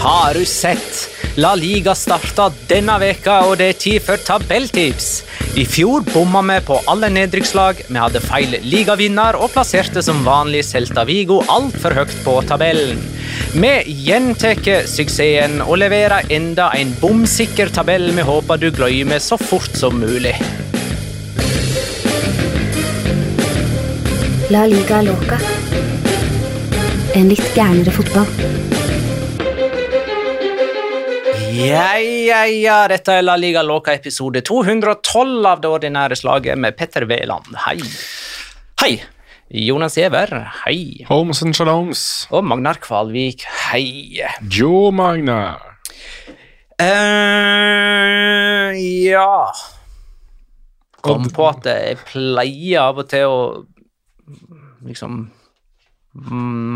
Har du sett? La Liga starta denne veka, og det er tid for tabelltips. I fjor bomma vi på alle nedrykkslag, vi hadde feil ligavinner og plasserte som vanlig Celta Vigo altfor høyt på tabellen. Vi gjentar suksessen og leverer enda en bomsikker tabell vi håper du glemmer så fort som mulig. La liga loca. En litt gærnere fotball. Ja, ja, ja, dette er La Liga Loca episode 212 av det ordinære slaget med Petter Veland. Hei. Hei. Jonas Giæver, hei. Holmes and Shaloms. Og Magnar Kvalvik, hei. Jo, Magnar. Uh, ja Kom på at jeg pleier av og til å liksom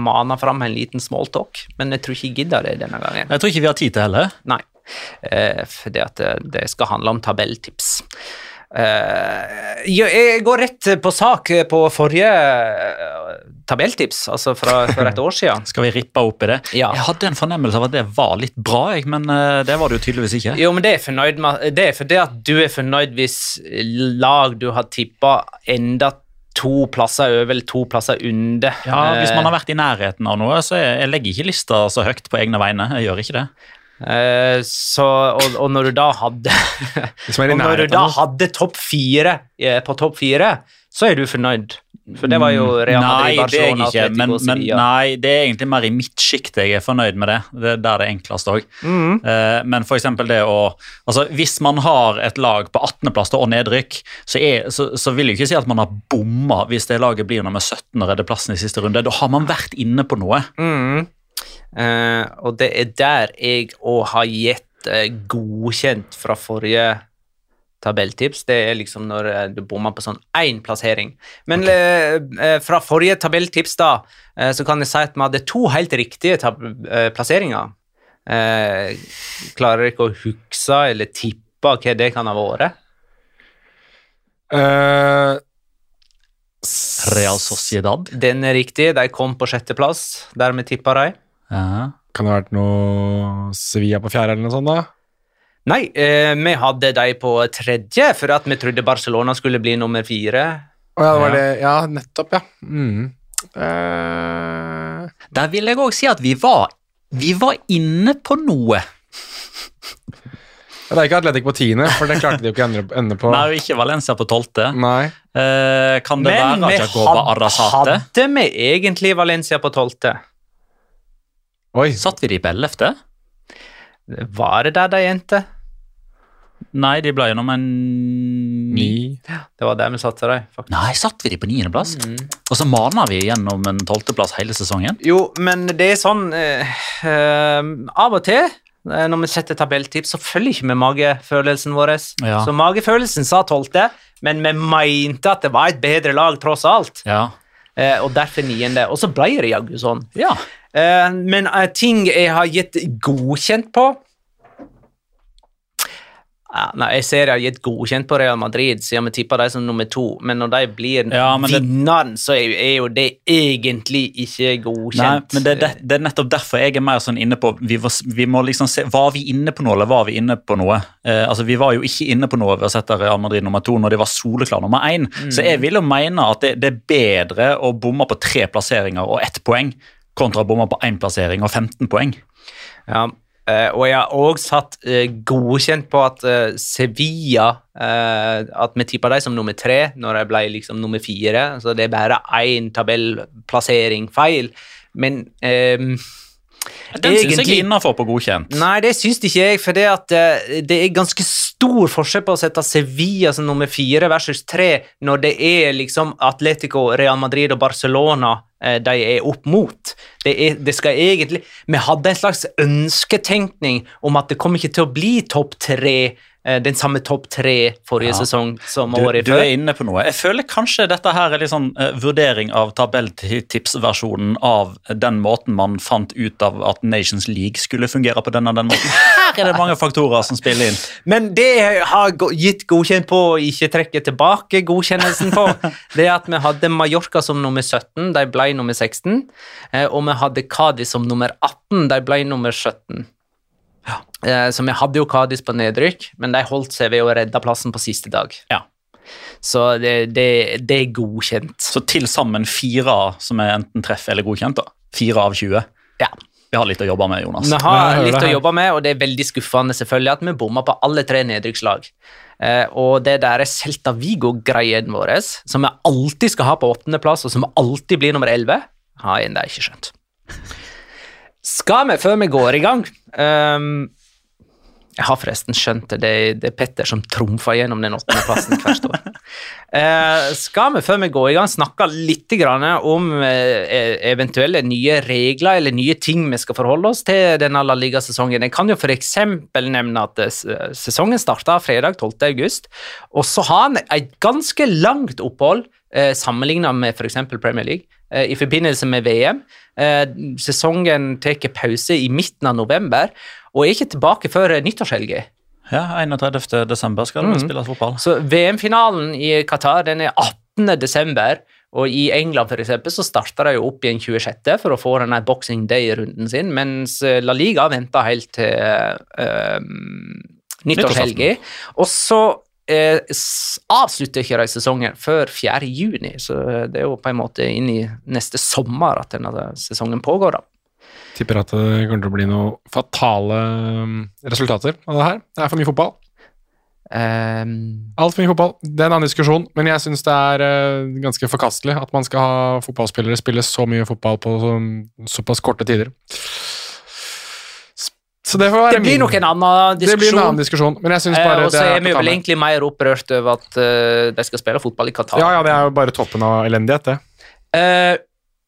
mane fram en liten smalltalk, men jeg tror ikke jeg gidder det denne gangen. Jeg tror ikke vi har tid til heller. Nei, eh, at det, det skal handle om tabelltips. Uh, jeg går rett på sak på forrige uh, tabelltips, altså fra for et år siden. Skal vi rippe opp i det? Ja. Jeg hadde en fornemmelse av at det var litt bra, jeg, men uh, det var det jo tydeligvis ikke. Jo, men det er, fornøyd med, det er fordi at du er fornøyd hvis lag du har tippa enda to plasser over eller to plasser under. Ja, Hvis man har vært i nærheten av noe, så jeg, jeg legger ikke lista så høyt på egne vegne. Jeg gjør ikke det. Eh, så, og, og når du da hadde Og når du da hadde topp fire eh, på topp fire, så er du fornøyd. For det var jo Real Madrid, Nei, det er jeg ikke. Men, men nei, det er egentlig mer i mitt sjikt jeg er fornøyd med det. Det er der det er enklest òg. Mhm. men for eksempel det å altså Hvis man har et lag på 18.-plass og nedrykk, så, er, så, så vil jeg ikke si at man har bomma hvis det laget blir nummer 17 og redder plassen i siste runde. Da har man vært inne på noe. Mhm. Eh, og det er der jeg òg har gitt uh, godkjent fra forrige tabelltips. Det er liksom når uh, du bommer på sånn én plassering. Men okay. eh, fra forrige tabelltips da, så kan jeg si at vi hadde to helt riktige tab eh, plasseringer. Klarer ikke å huske eller tippe hva det kan ha vært? Uh, Real Sociedad. Den er riktig. De kom på sjetteplass, der vi tippa dem. Ja. kan det ha vært noe Sevilla på fjerde eller noe sånt, da? Nei, eh, vi hadde de på tredje, for at vi trodde Barcelona skulle bli nummer fire. Oh, ja, det var Ja. det. Ja, nettopp, ja. Mm. Eh, Der vil jeg òg si at vi var, vi var inne på noe. Det er ikke Atletic på tiende, for det klarte de jo ikke å ende, på. Nei, ikke Valencia på tolvte. Nei. Eh, kan det Men være Jagoba had, Arrasate? hadde vi egentlig Valencia på tolvte? Oi. Satt vi de på ellevte? Var det der de endte? Nei, de ble gjennom en ni. Det var der vi satte dem, faktisk. Nei, satt vi de på niendeplass? Og så mana vi gjennom en tolvteplass hele sesongen. Jo, men det er sånn eh, eh, Av og til eh, når vi setter tabelltips, så følger ikke vi magefølelsen vår. Ja. Så magefølelsen sa tolvte, men vi mente at det var et bedre lag, tross alt. Ja. Eh, og derfor niende. Og så ble det jaggu sånn. ja. Eh, men eh, ting jeg har gitt godkjent på ja, Nei, jeg ser jeg har gitt godkjent på Real Madrid, siden vi tippa dem som nummer to. Men når de blir Ja, vinneren, det- så er, jo det egentlig ikke godkjent. Nei, men det, det, er nettopp derfor jeg er mer sånn inne på vi, var, vi må liksom se, Var vi inne på noe, eller var vi inne på noe? Eh, altså Vi var jo ikke inne på noe ved å sette Real Madrid nummer to når de var soleklar nummer én. Så jeg vil jo mene at det, det er bedre å bomme på tre plasseringer og ett poeng kontra å bomme på én plassering og 15 poeng. Ja, eh, og jeg har òg satt eh, godkjent på at eh, Sevilla At vi tippa dem som nummer tre når de ble liksom nummer fire. Så det er bare én tabellplassering feil. Men eh, Den syns jeg er innafor på godkjent. Nei, det syns ikke jeg, for det, at, eh, det er ganske stor forskjell på å sette Sevilla som nummer fire versus tre, når det er liksom Atletico, Real Madrid og Barcelona eh, de er opp mot. Det, er, det skal egentlig Vi hadde en slags ønsketenkning om at det kommer ikke til å bli topp tre, den samme topp tre forrige Ja. sesong som Du, året du før. er inne på noe. Jeg føler kanskje dette her er litt sånn uh, vurdering av tabelltipsversjonen av den måten man fant ut av at Nations League skulle fungere på denne den måten. Her er det mange faktorer som spiller inn. Men det har gitt godkjent på å ikke trekke tilbake godkjennelsen på, det at vi hadde Mallorca som nummer 17, de ble nummer 16. eh, Og vi hadde Cádiz som nummer 18, de ble nummer 17. Eh, Så vi hadde jo Cádiz på nedrykk, men de holdt seg ved å redde plassen på siste dag. Ja. Så det, det, det er godkjent. Så til sammen fire som er enten treff eller godkjent. da. Fire av 20. Ja. Vi har litt å jobbe med, Jonas. Vi har litt å jobbe med, og det er veldig skuffende selvfølgelig at vi bomma på alle tre nedrykkslag. Eh, og det der er Celta Vigo-greien vår, som vi alltid skal ha på åttendeplass, og som alltid blir nummer elleve, har jeg ennå ikke skjønt. Skal vi, før vi går i gang um, Jeg har forresten skjønt det. Det er, det er Petter som trumfer gjennom den åttendeplassen hvert år. Uh, skal vi, før vi går i gang, snakke litt grann om uh, eventuelle nye regler eller nye ting vi skal forholde oss til denne La Liga-sesongen? Jeg kan jo f.eks. nevne at eh, sesongen starta fredag 12. august, og så har han et ganske langt opphold uh, sammenligna med f.eks. Premier League i forbindelse med VM. Eh, sesongen tar pause i midten av november og er ikke tilbake før eh, nyttårshelga. Ja, 31. desember skal det spille spilles fotball. Så VM-finalen i Qatar den er 18. desember, og i England for eksempel, så starter de jo opp igjen 26. for å få denne Boxing Day-runden sin, mens eh, La Liga venter helt til uh, nyttårshelga. Og så eh, avslutter ikke de sesongen før 4. juni, så det er jo på en måte inn i neste sommer at denne sesongen pågår, da. Tipper at det kommer til å bli noen fatale um, resultater av det her. Det er for mye fotball. Um, Altfor mye fotball. Det er en annen diskusjon, men jeg syns det er eh, ganske forkastelig at man skal ha fotballspillere spille så mye fotball på sånn, såpass korte tider. Så det får være det blir min- nok en annen Det blir en diskusjon. annen diskusjon, men jeg synes Eh, bare og det så er er vi vel egentlig mer opprørt over at uh, de skal spille fotball i Qatar. Ja, ja, det er jo bare toppen av elendighet, det. Uh,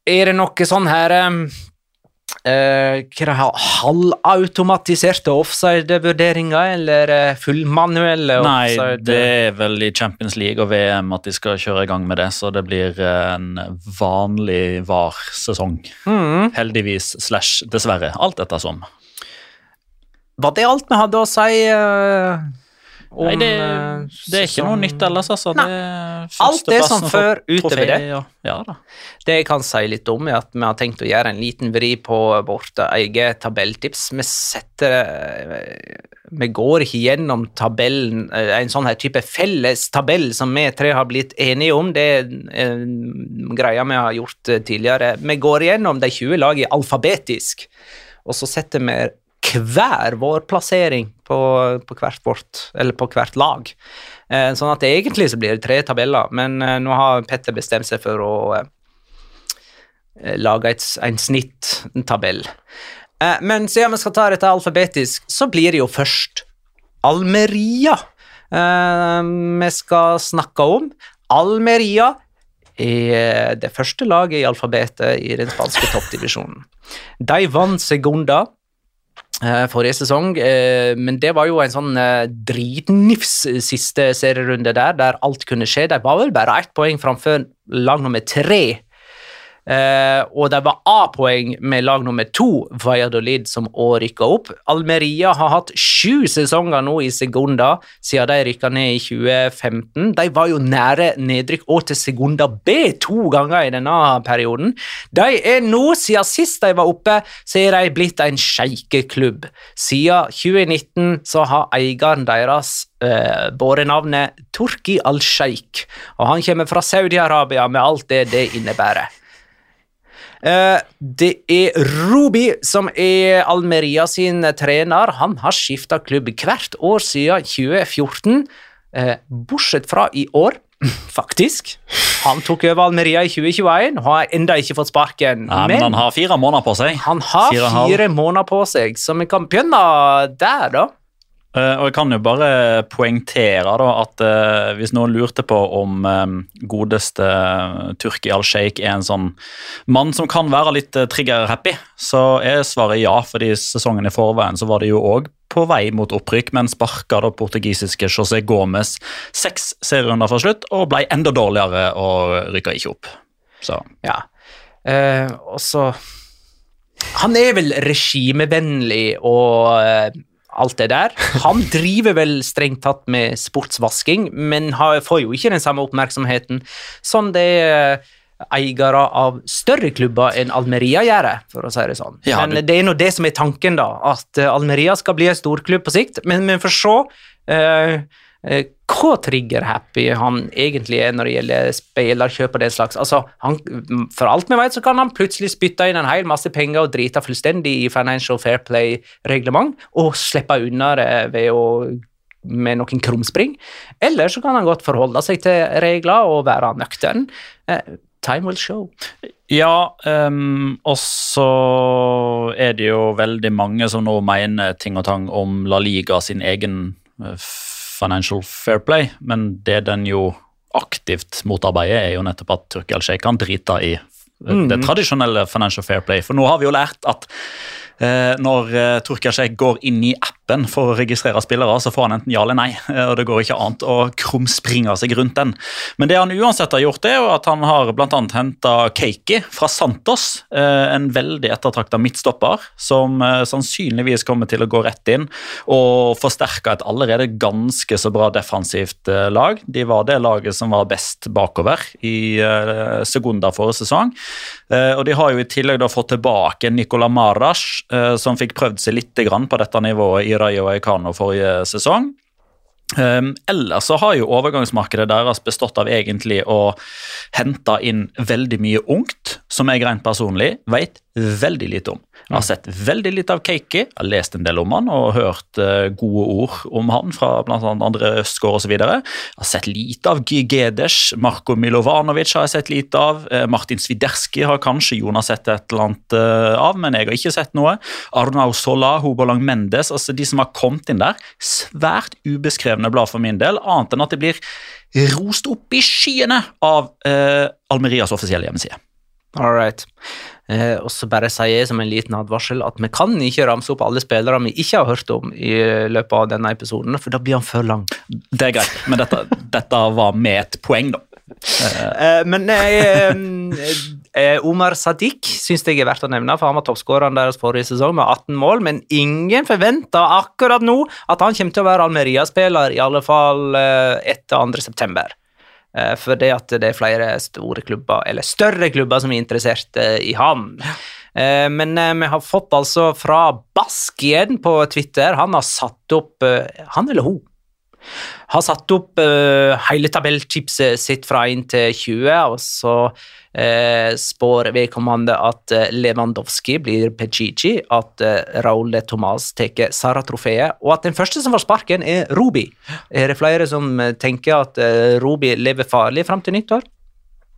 er det noe sånn her um, uh, hva er det her, halvautomatiserte offside-vurderinger, eller uh, fullmanuelle Nei, det er vel i Champions League og VM at de skal kjøre i gang med det, så det blir eh, en vanlig VAR-sesong. Mm. Heldigvis slash dessverre. Alt ettersom. Var det alt vi hadde å si Uh, om Nei, det, eh, det er ikke sesong- noe nytt ellers, altså. Nei. Det er Alt det som før, utover det. Ja, ja. Det jeg kan si litt om, er at vi har tenkt å gjøre en liten vri på vårt eget tabelltips. Vi setter eh, Vi går ikke gjennom tabellen, en sånn her type felles tabell som vi tre har blitt enige om. Det er en greia vi har gjort tidligere. Vi går gjennom de 20 lagene alfabetisk, og så setter vi hver vår plassering på, på hvert vårt, eller på hvert lag. Eh, sånn at egentlig så blir det tre tabeller, men eh, nå har Petter bestemt seg for å eh, lage et, en snittabell. Eh, men siden vi skal ta dette alfabetisk, så blir det jo først Almeria eh, vi skal snakke om. Almeria er det første laget i alfabetet i den spanske toppdivisjonen. De vant Segunda eh, forrige sesong, eh, men det var jo en sånn eh, dritnifs siste serierunde der, der alt kunne skje. De var vel bare ett poeng framfor lag nummer tre Eh, og det var A-poeng med lag nummer to, Valladolid, som òg rykka opp. Almeria har hatt sju sesonger nå i Segunda siden de rykka ned i 2015. De var jo nære nedrykk og til Segunda B to ganger i denne perioden. De er nå, siden sist de var oppe, så er de blitt en sjeikeklubb. Siden 2019 så har eieren deres eh, båret navnet Turki al-Sheikh, og han kommer fra Saudi-Arabia med alt det det innebærer. Uh, det er Rubi som er Almeria sin trener. Han har skifta klubb hvert år siden 2014, uh, bortsett fra i år. Faktisk. Han tok over Almeria i 2021 og har ennå ikke fått sparken. Nei, men, han har fire måneder på seg. Han har Fire fire, måneder på seg, så vi kan begynne der, da. Eh, og jeg kan jo bare poengtere da, at eh, hvis noen lurte på om eh, godeste Turki al-Sheikh er en sånn mann som kan være litt trigger-happy, så er svaret ja, fordi sesongen i forveien så var det jo òg på vei mot opprykk, men sparka da portugisiske José Gomez seks serierunder fra slutt og ble enda dårligere og rykka ikke opp. Så Ja. Eh, og så Han er vel regimevennlig og alt det der. Han driver vel strengt tatt med sportsvasking, men har, får jo ikke den samme oppmerksomheten som det eh, eiere av større klubber enn Almeria gjør, for å si det sånn. Ja, men det er nå det som er tanken, da, at eh, Almeria skal bli en storklubb på sikt, men vi får se. eh, eh, hvor trigger-happy han egentlig er når det gjelder spillerkjøp og den slags. Altså, han, for alt vi vet, så kan han plutselig spytte inn en hel masse penger og drite fullstendig i Financial Fair Play-reglement og slippe unna det ved å med noen krumspring. Eller så kan han godt forholde seg til regler og være nøktern. Eh, time will show. Ja, um, og så er det jo veldig mange som nå mener ting og tang om La Liga sin egen eh, financial fair play, men det den jo aktivt motarbeider, er jo nettopp at Turki al-Sheikh kan drite i det tradisjonelle financial fair play. For nå har vi jo lært at når Turkasjek Turki går inn i appen for å registrere spillere, så får han enten ja eller nei, eh, og det går ikke annet å krumspringe seg rundt den. Men det han uansett har gjort, er at han har annet henta Keiki fra Santos, eh, en veldig ettertrakta midtstopper, som eh, sannsynligvis kommer til å gå rett inn og forsterke et allerede ganske så bra defensivt eh, lag. De var det laget som var best bakover i sekunder forrige sesong. Eh, og de har jo i tillegg fått tilbake Nicola Maras, eh, som fikk prøvd seg litt på dette nivået i Rayo Vallecano forrige sesong. Um, ellers så har jo overgangsmarkedet deres bestått av egentlig å hente inn veldig mye ungt, som jeg rent personlig vet veldig lite om. Jeg har sett veldig litt av Keiki, jeg har lest en del om han og hørt eh, gode ord om han fra annet Andre Østgaard osv. Jeg har sett lite av Guy Gedes, Marko Milovanovic har jeg sett lite av. eh, Martin Swiderski har kanskje Jonas sett et eller annet eh, av, men jeg har ikke sett noe. Arnau Sola, Hobolang Mendes, altså de som har kommet inn der. Svært ubeskrevne blad for min del, annet enn at det blir rost opp i skyene av eh, Almerias offisielle hjemmeside. All right. Eh, og så bare sier jeg som en liten advarsel at vi kan ikke ramse opp alle spillere vi ikke har hørt om i løpet av denne episoden, for da blir han for lang. Det er greit, men dette, dette var med et poeng, da. Eh, men eh, eh, Omar Sadiq syns jeg er verdt å nevne, for han var toppskåreren deres forrige sesong med 18 mål, men ingen forventer akkurat nå at han kommer til å være Almeria-spiller, i alle fall eh, etter 2. september. Eh, For det at det er flere store klubber, eller større klubber, som er interessert eh, i han. Eh, Men vi har fått altså fra Baskien på Twitter Han har satt opp Han eller hun? Har satt opp uh, hele tabelltipset sitt fra 1 til 20, og så uh, spår vedkommende at uh, Lewandowski blir Pecici, at uh, Raúl de Tomas tar Sara-trofeet, og at den første som får sparken, er Rubi. Er det flere som tenker at uh, Rubi lever farlig fram til nyttår?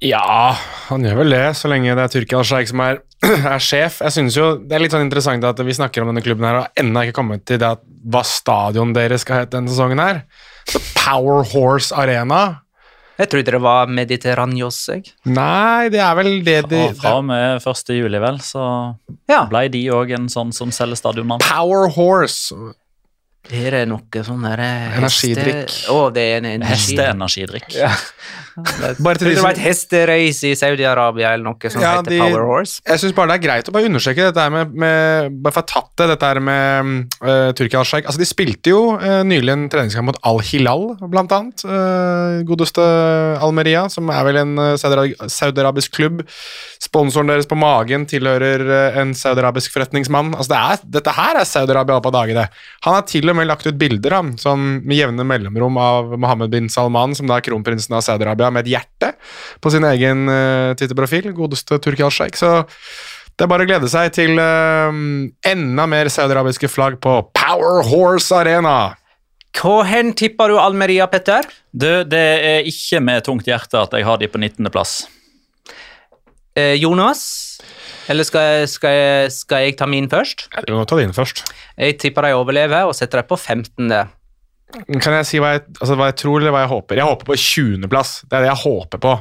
Ja, han gjør vel det, så lenge det er Tyrkia Al-Sheikh som er, er sjef. Jeg synes jo Det er litt sånn interessant at vi snakker om denne klubben her og ennå ikke kommet til det at hva stadion deres skal hete denne sesongen her. Så Power Horse Arena Jeg trodde det var Mediterraneos, jeg. Nei, det er vel det de Og fra og med 1. juli, vel, så Ja. ble de òg en sånn som selger stadionnavn. Power Horse. Er det noe sånn derre Energidrikk. heste- Å, det er en energi... Hesteenergidrikk. Ja. Bare til de det var et hestereis i Saudi-Arabia eller noe som Ja, heter de- Power Horse. Jeg syns bare det er greit å bare understreke dette her med, med Bare for å ha tatt det, dette her med uh, Tyrkia Al-Sheikh. Altså, de spilte jo uh, nylig en treningskamp mot Al-Hilal, blant annet. Uh, godeste Almeria, som er vel en uh, saudiarabisk klubb. Sponsoren deres på magen tilhører eh, en saudiarabisk forretningsmann. Altså, det er, dette her er Saudi-Arabia på dagen, det. Han er til og med lagt ut bilder han, sånn med jevne mellomrom av Mohammed bin Salman, som da er kronprinsen av Saudi-Arabia, med et hjerte på sin egen uh, Twitter-profil. Godeste Tyrkia Al-Sheikh. Så det er bare å glede seg til uh, enda mer saudiarabiske flagg på Power Horse Arena. Hvor tipper du Almeria, Petter? Du, det er ikke med tungt hjerte at jeg har de på 19.-plass. Eh, Jonas? Eller skal jeg, skal, jeg, skal jeg ta min først? Du må ta din først. Jeg tipper de overlever og setter dem på 15. Kan jeg si hva jeg, altså, hva jeg tror, eller hva jeg håper? Jeg håper på 20.-plass. Det er det jeg håper på.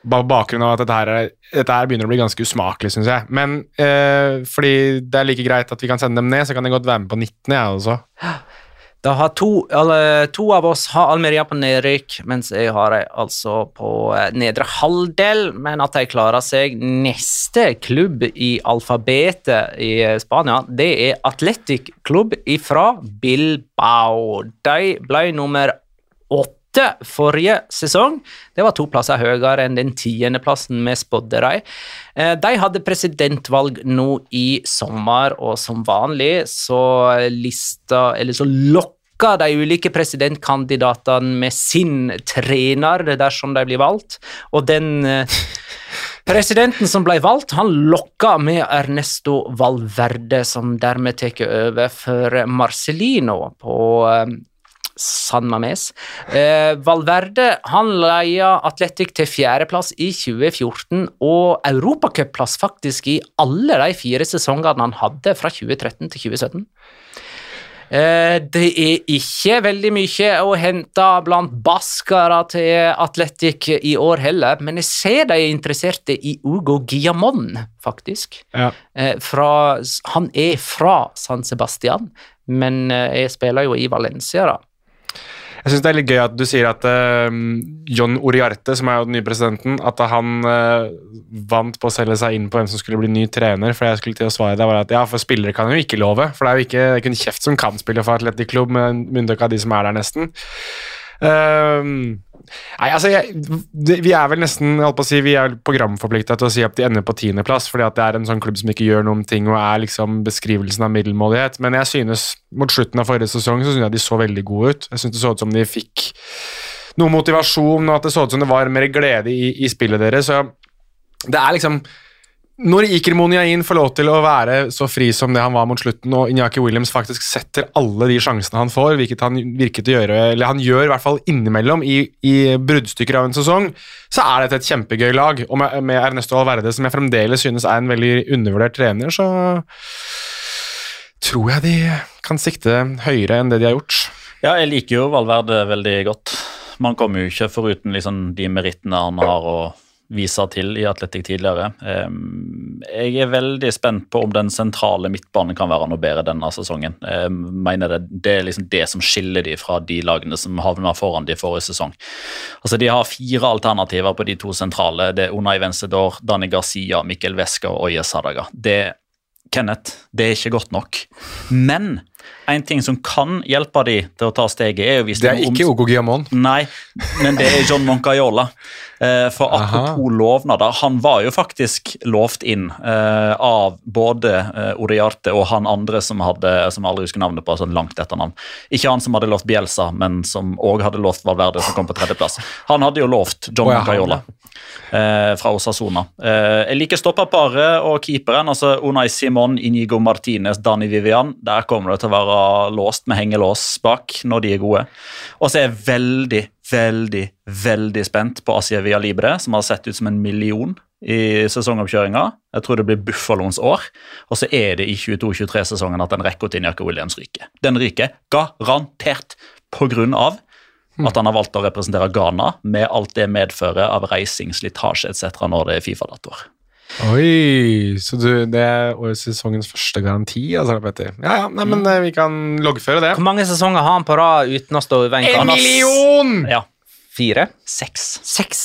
På bakgrunn av at dette her, er, dette her begynner å bli ganske usmakelig, syns jeg. Men eh, fordi det er like greit at vi kan sende dem ned, så kan jeg godt være med på 19. jeg også. Da har to, eller, to av oss har Almeria på nedrykk, mens jeg har dem altså på eh, nedre halvdel. Men at de klarer seg Neste klubb i alfabetet i Spania, det er Atletic Klubb fra Bilbao. De ble nummer åtte forrige sesong. Det var to plasser høyere enn den tiendeplassen vi spådde dem. De hadde presidentvalg nå i sommer, og som vanlig så lista Eller så lokka de ulike presidentkandidatene med sin trener dersom de blir valgt, og den eh, Presidenten som ble valgt, han lokka med Ernesto Valverde, som dermed tar over for Marcelino på eh, San Mames. Eh, Valverde han leia Atletic til fjerdeplass i 2014 og europacupplass faktisk i alle de fire sesongene han hadde fra 2013 til 2017. Eh, det er ikke veldig mye å hente blant baskere til Atletic i år heller, men jeg ser de er interesserte i Ugo Guillamon, faktisk. Ja. Eh, fra, han er fra San Sebastian, men eh, jeg spiller jo i Valencia, da. Jeg syns det er litt gøy at du sier at uh, John Oriarte, som er jo den nye presidenten, at han uh, vant på å selge seg inn på hvem som skulle bli ny trener. For jeg skulle til å svare deg var at ja, for spillere kan jo ikke love. For det er jo ikke, det er kun kjeft som kan spille for Atletic Klubb, med unntak av de som er der, nesten. Ehm, nei, altså jeg, Vi er vel nesten holdt på å si, vi er programforplikta til å si at de ender på tiendeplass, fordi at det er en sånn klubb som ikke gjør noen ting og er liksom beskrivelsen av middelmådighet. Men jeg synes mot slutten av forrige sesong så synes jeg de så veldig gode ut. Jeg synes det så ut som de fikk noe motivasjon, og at det så ut som det var mer glede i, i spillet deres. Så det er liksom når Iker Moniain får lov til å være så fri som det han var mot slutten, og Inyaki Williams faktisk setter alle de sjansene han får, hvilket han virket å gjøre, eller han gjør i hvert fall innimellom i, i bruddstykker av en sesong, så er dette et kjempegøy lag. Og med, med Ernesto Alverde, som jeg fremdeles synes er en veldig undervurdert trener, så tror jeg de kan sikte høyere enn det de har gjort. Ja, jeg liker jo Valverde veldig godt. Man kommer jo ikke foruten liksom de merittene han har å vise til i Atletic tidligere. Jeg er veldig spent på om den sentrale midtbanen kan være noe bedre denne sesongen. Jeg mener det, det er liksom det som skiller de fra de lagene som havna foran de forrige sesong. Altså De har fire alternativer på de to sentrale. Det er Unai Vencedor, Dani Garcia, Mikkel Veska og Oye Sadaga. Det Kenneth, det er ikke godt nok. Men En ting som kan hjelpe de til å ta steget, er jo hvis Det er ikke Ogo Giamon. Nei, men det er John Moncayola. Eh, for apropos lovnader, han var jo faktisk lovt inn eh, av både Oriarte og han andre som hadde, som jeg aldri husker navnet på, sånn langt etternavn. Ikke han som hadde lovt Bielsa, men som òg hadde lovt Valverde, som kom på tredjeplass. Han hadde jo lovt John Moncayola eh, fra Osasona. Eh, jeg liker stopperparet og keeperen, altså Unai Simon, Inigo Martinez, Dani Vivian. Der kommer det til å være låst med hengelås bak når de er gode. Og så er jeg veldig, veldig, veldig spent på Asia Via Libre, som har sett ut som en million i sesongoppkjøringa. Jeg tror det blir Buffaloens år. Og så er det i 22-23-sesongen at den rekker til Jakob Williams ryker. Den ryker garantert på grunn av at han har valgt å representere Ghana med alt det medfører av reising, slitasje etc. når det er Fifa-datoer. Oi, så du, det er sesongens første garanti, altså, Petter. Ja, ja, nei, men eh, vi kan loggføre det. Hvor mange sesonger har han på rad uten å stå i benk? En million! Ja, Fire? seks. Seks.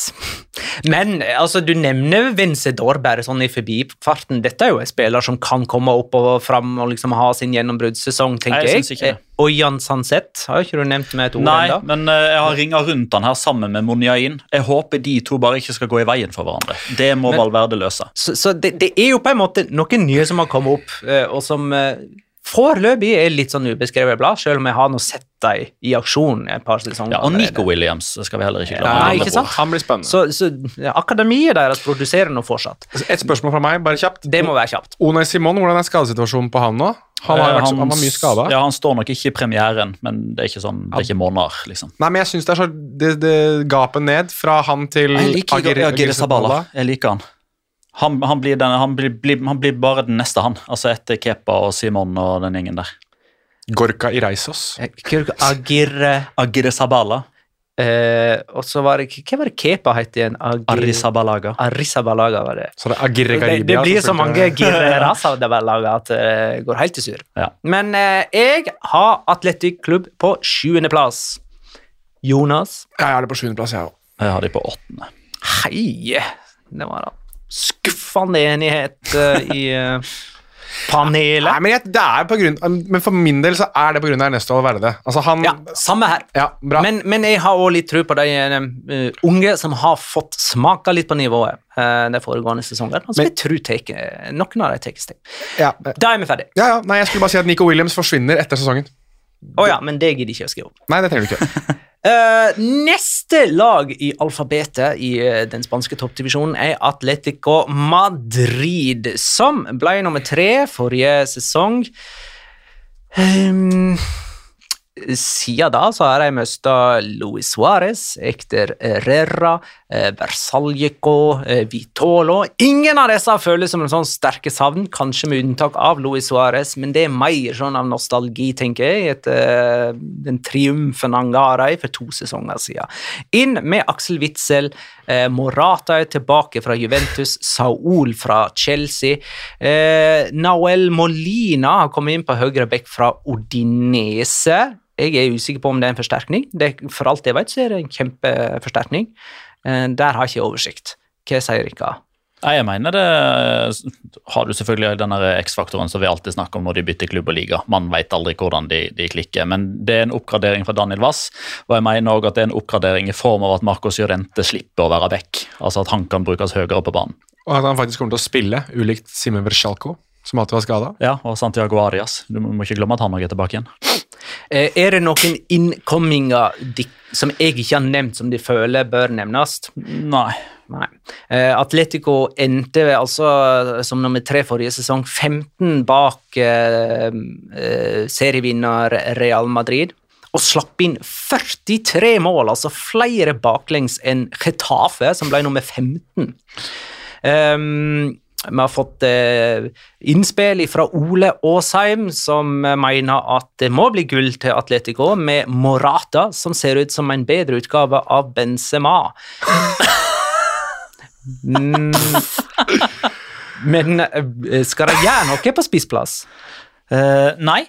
Men altså, du nevner Vencedor bare sånn i forbifarten. Dette er jo en spiller som kan komme opp og fram og liksom ha sin gjennombruddssesong, tenker Nei, jeg synes ikke det. Eh, Og Jan Sanset har ikke du nevnt med et ord Nei, enda. men uh, jeg har ringa rundt han her sammen med Monjain. Jeg håper de to bare ikke skal gå i veien for hverandre. Det må Men- Valverde løse. Så, så det, det er jo på en måte noen nye som har kommet opp, uh, og som eh, foreløpig er litt sånn ubeskrevet blad, selv om jeg har nå sett dem i aksjon et par sesonger. Ja, og. Nico Williams skal vi heller ikke glemme. Nei, ikke sant? Han blir spennende. Så, så ja, akademiet deres produserer nå fortsatt. Et spørsmål fra meg, bare kjapt. Det må være kjapt. Onay Simon, hvordan er skadesituasjonen på han nå? Han, har Eh, vært, han, han var mye skada. Ja, han står nok ikke i premieren, men det er ikke sånn, det er ikke måneder, liksom. Nei, men jeg syns det er så det, det gapet ned fra han til Agir Sabala. Jeg liker han. Han, han, blir den, han, blir, blir, han blir bare den neste, han. Altså etter Kepa og Simon og den gjengen der. Gorka Ireisos. Eh, Agir Agir Sabala. eh, Og så var det Hva var det Kepa het igjen? Agir, Arisabalaga. Arisabalaga var det. Så det er Agirre Det, Garibia. det blir så så mange spilte- Girerasa-lager at det går helt i sur. Ja. Men eh, jeg har Atletic Klubb på sjuendeplass. Jonas jeg har det på sjuendeplass, jeg òg. Jeg har de på åttende. Hei! Det var da skuffende enighet uh, i uh, panelet. Nei, men, jeg, det er på grunn, men for min del så er det av Ernesto Alverde. Altså, han Ja, samme her. Ja, bra. Men, men jeg har også litt tro på de uh, unge som har fått smaka litt på nivået uh, de foregående sesongene. Altså, Men- jeg tror tar noen av de tar steg. ja, Da er vi ferdig. ja, ja, nei, jeg skulle bare si at Nico Williams forsvinner etter sesongen. Å ja, men det gidder ikke å skrive opp. Nei, det trenger du ikke. Eh, neste lag i alfabetet i uh, den spanske toppdivisjonen er Atletico Madrid, som ble nummer tre forrige sesong. Um, siden da så har de mista Luis Suárez, Ekter Herrera, Versaljeko, eh, Vitolo. Ingen av disse føles som en sånn sterke savn, kanskje med unntak av Luis Suárez, men det er mer sånn av nostalgi, tenker jeg, etter eh, den triumfen han ga dem for to sesonger siden. Inn med Aksel Witzel, eh, Morata er tilbake fra Juventus, Saul fra Chelsea. Noel Molina har kommet inn på høyre bekk fra Odinese. Jeg er usikker på om det er en forsterkning. Det, for alt jeg vet, så er det en kjempeforsterkning. Eh, der har jeg ikke oversikt. Hva sier Rikard? Nei, jeg mener det har du selvfølgelig den X-faktoren som vi alltid snakker om når de bytter klubb og liga. Man vet aldri hvordan de, de klikker, men det er en oppgradering fra Daniel Wass. Og jeg mener også at det er en oppgradering i form av at Marcos Llorente slipper å være vekk. Altså at han kan brukes høyere på banen. Og at han faktisk kommer til å spille, ulikt Simen Verchalco, som alltid var skada. Ja, og Santiago Arias. Du må må ikke glemme at han òg er tilbake igjen. Eh, er det noen innkomminger som jeg ikke har nevnt, som de føler bør nevnes? Nei. Nei. Eh, Atletico endte altså som nummer tre forrige sesong, 15 bak eh, eh, serievinner Real Madrid. Og slapp inn 43 mål, altså flere baklengs enn Getafe, som ble nummer 15. Um, vi har fått eh, innspill fra Ole Aasheim, som eh, mener at det må bli gull til Atletico, med Morata, som ser ut som en bedre utgave av Benzema. Mm. Men eh, skal de gjøre noe på spissplass? Uh, nei.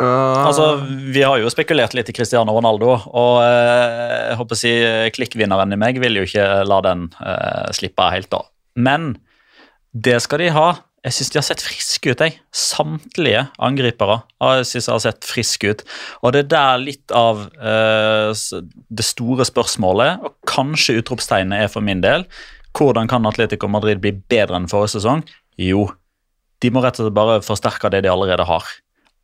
Altså, Vi har jo spekulert litt i Cristiano Ronaldo, og uh, jeg håper å si klikkvinneren i meg vil jo ikke la den slippe helt, da. Men det skal de ha. Jeg syns de har sett friske ut, jeg. Samtlige angripere jeg synes har sett friske ut. Og det er der litt av eh, det store spørsmålet, og kanskje utropstegnet er for min del, hvordan kan Atletico Madrid bli bedre enn forrige sesong? Jo, de må rett og slett bare forsterke det de allerede har.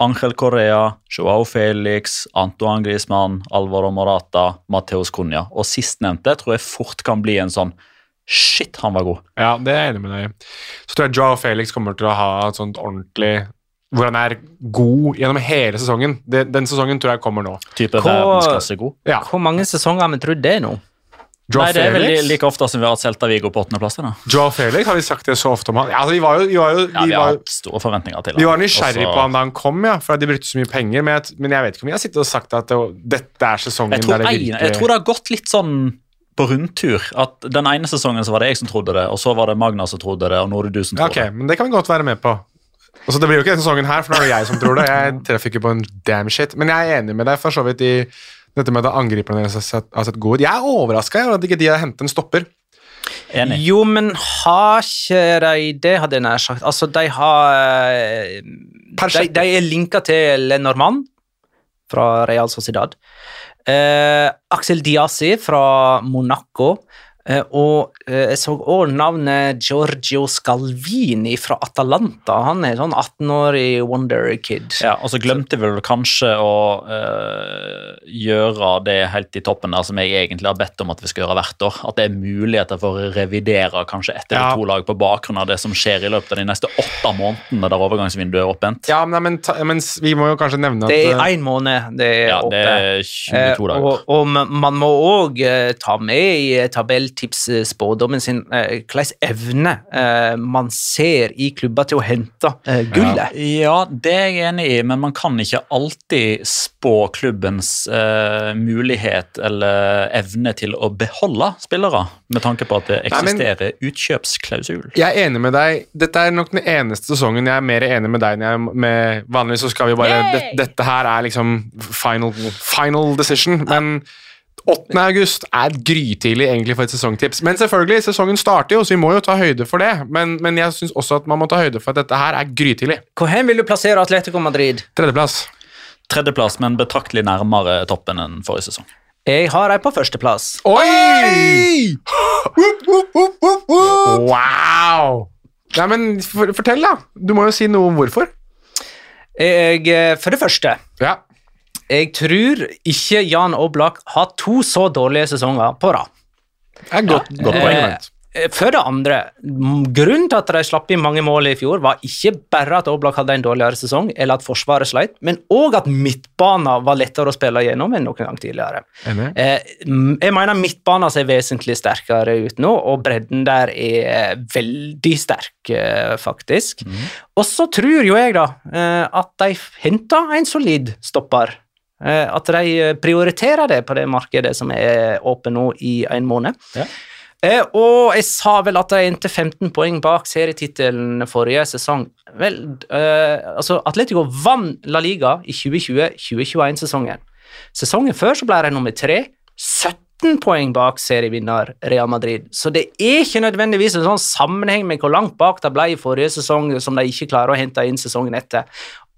Angel Correa, Joao Felix, Antoine Griezmann, Alvaro Morata, Mateos Cunha. Og sistnevnte tror jeg fort kan bli en sånn Shit, han var god. Ja, det er jeg enig med deg i. Så tror jeg Joao Felix kommer til å ha et sånt ordentlig Hvor han er god gjennom hele sesongen. Den, den sesongen tror jeg kommer nå. Type Hva- god. Ja, Hvor mange sesonger har vi trodd det nå? Joe Nei, det er vel like ofte som vi har hatt Celta Vigo på åttendeplass. Joe Felix, har vi sagt det så ofte om han? Ja, altså, vi var jo, vi var jo Ja, vi vi har hatt store forventninger til han. vi var nysgjerrig på han da han kom, ja, for de brukte så mye penger. Men jeg, men jeg vet ikke om vi har sittet og sagt at det, dette er sesongen Jeg tror, der det virkelig jeg tror det har gått litt sånn på rundtur. At Den ene sesongen så var det jeg som trodde det, og så var det Magna som trodde det, og nå er det du som tror okay, Ok, men det kan vi godt være med på. Altså, det blir jo ikke denne sesongen her, for nå er det jeg som tror det. Jeg treffer ikke på en damn shit. Men jeg er enig med deg for så vidt i dette med at angriperne deres har sett, har sett gode ut. Jeg er overraska over at ikke de har hentet en stopper. Enig. Jo, men har ikke de det, hadde jeg nær sagt. Altså, de har eh, De, de er linka til Lenormand fra Real Sociedad. Eh, Axel Diasi fra Monaco. Eh, og eh, jeg så også navnet Giorgio Scalvini fra Atalanta. Han er sånn 18-årig wonder kid. Ja, og så glemte vi vel kanskje å eh, gjøre det helt i toppen der som jeg egentlig har bedt om at vi skal gjøre hvert år. At det er muligheter for å revidere kanskje ett eller Ja. to lag på bakgrunn av det som skjer i løpet av de neste åtte månedene der overgangsvinduet er åpent. Ja, men, men, ta, men vi må jo kanskje nevne at Det er én måned det er Ja, det er 22 dager. Eh, og, og man må òg ta med i eh, tabelltipsspådommen sin hvilke hvilken evne eh, man ser i klubber til å hente eh, gullet. Ja, det er jeg enig i, men man kan ikke alltid spå klubbens uh, mulighet eller evne til å beholde spillere, med tanke på at det Nei, men- eksisterer utkjøpsklausul. Jeg er enig med deg. Dette er nok den eneste sesongen jeg er mer enig med deg enn jeg er med Vanligvis så skal vi bare det, Dette her er liksom final, final decision, men 8. august er grytidlig egentlig for et sesongtips. Men selvfølgelig, sesongen starter jo, så vi må jo ta høyde for det. Men, men jeg syns også at man må ta høyde for at dette her er grytidlig. Hvor hen vil du plassere Atletico Madrid? Tredjeplass. Tredjeplass, men betraktelig nærmere toppen enn forrige sesong. Jeg har dem på førsteplass. Oi! Wow! Nei, men for, Fortell, da. Du må jo si noe om hvorfor. Jeg, eh, for det første Ja. Jeg tror ikke Jan Oblak har to så dårlige sesonger på rad. Det er godt, godt poeng. Eh, For det andre, grunnen til at de slapp inn mange mål i fjor, var ikke bare at Oblak hadde en dårligere sesong, eller at Forsvaret sleit, men òg at midtbanen var lettere å spille gjennom enn noen gang tidligere. Eh, jeg mener midtbanen ser vesentlig sterkere ut nå, og bredden der er veldig sterk, eh, faktisk. Og så tror jo jeg, da, eh, at de henta en solid stopper. Eh, At de prioriterer det på det markedet som er åpent nå i en måned. Ja. Eh, og jeg sa vel at de endte 15 poeng bak serietittelen forrige sesong. Vel, eh, altså Atletico vant La Liga i 2020-2021-sesongen. Sesongen før så ble de nummer tre, 17 poeng bak serievinner Real Madrid. Så det er ikke nødvendigvis en sånn sammenheng med hvor langt bak de ble i forrige sesong, som de ikke klarer å hente inn sesongen etter.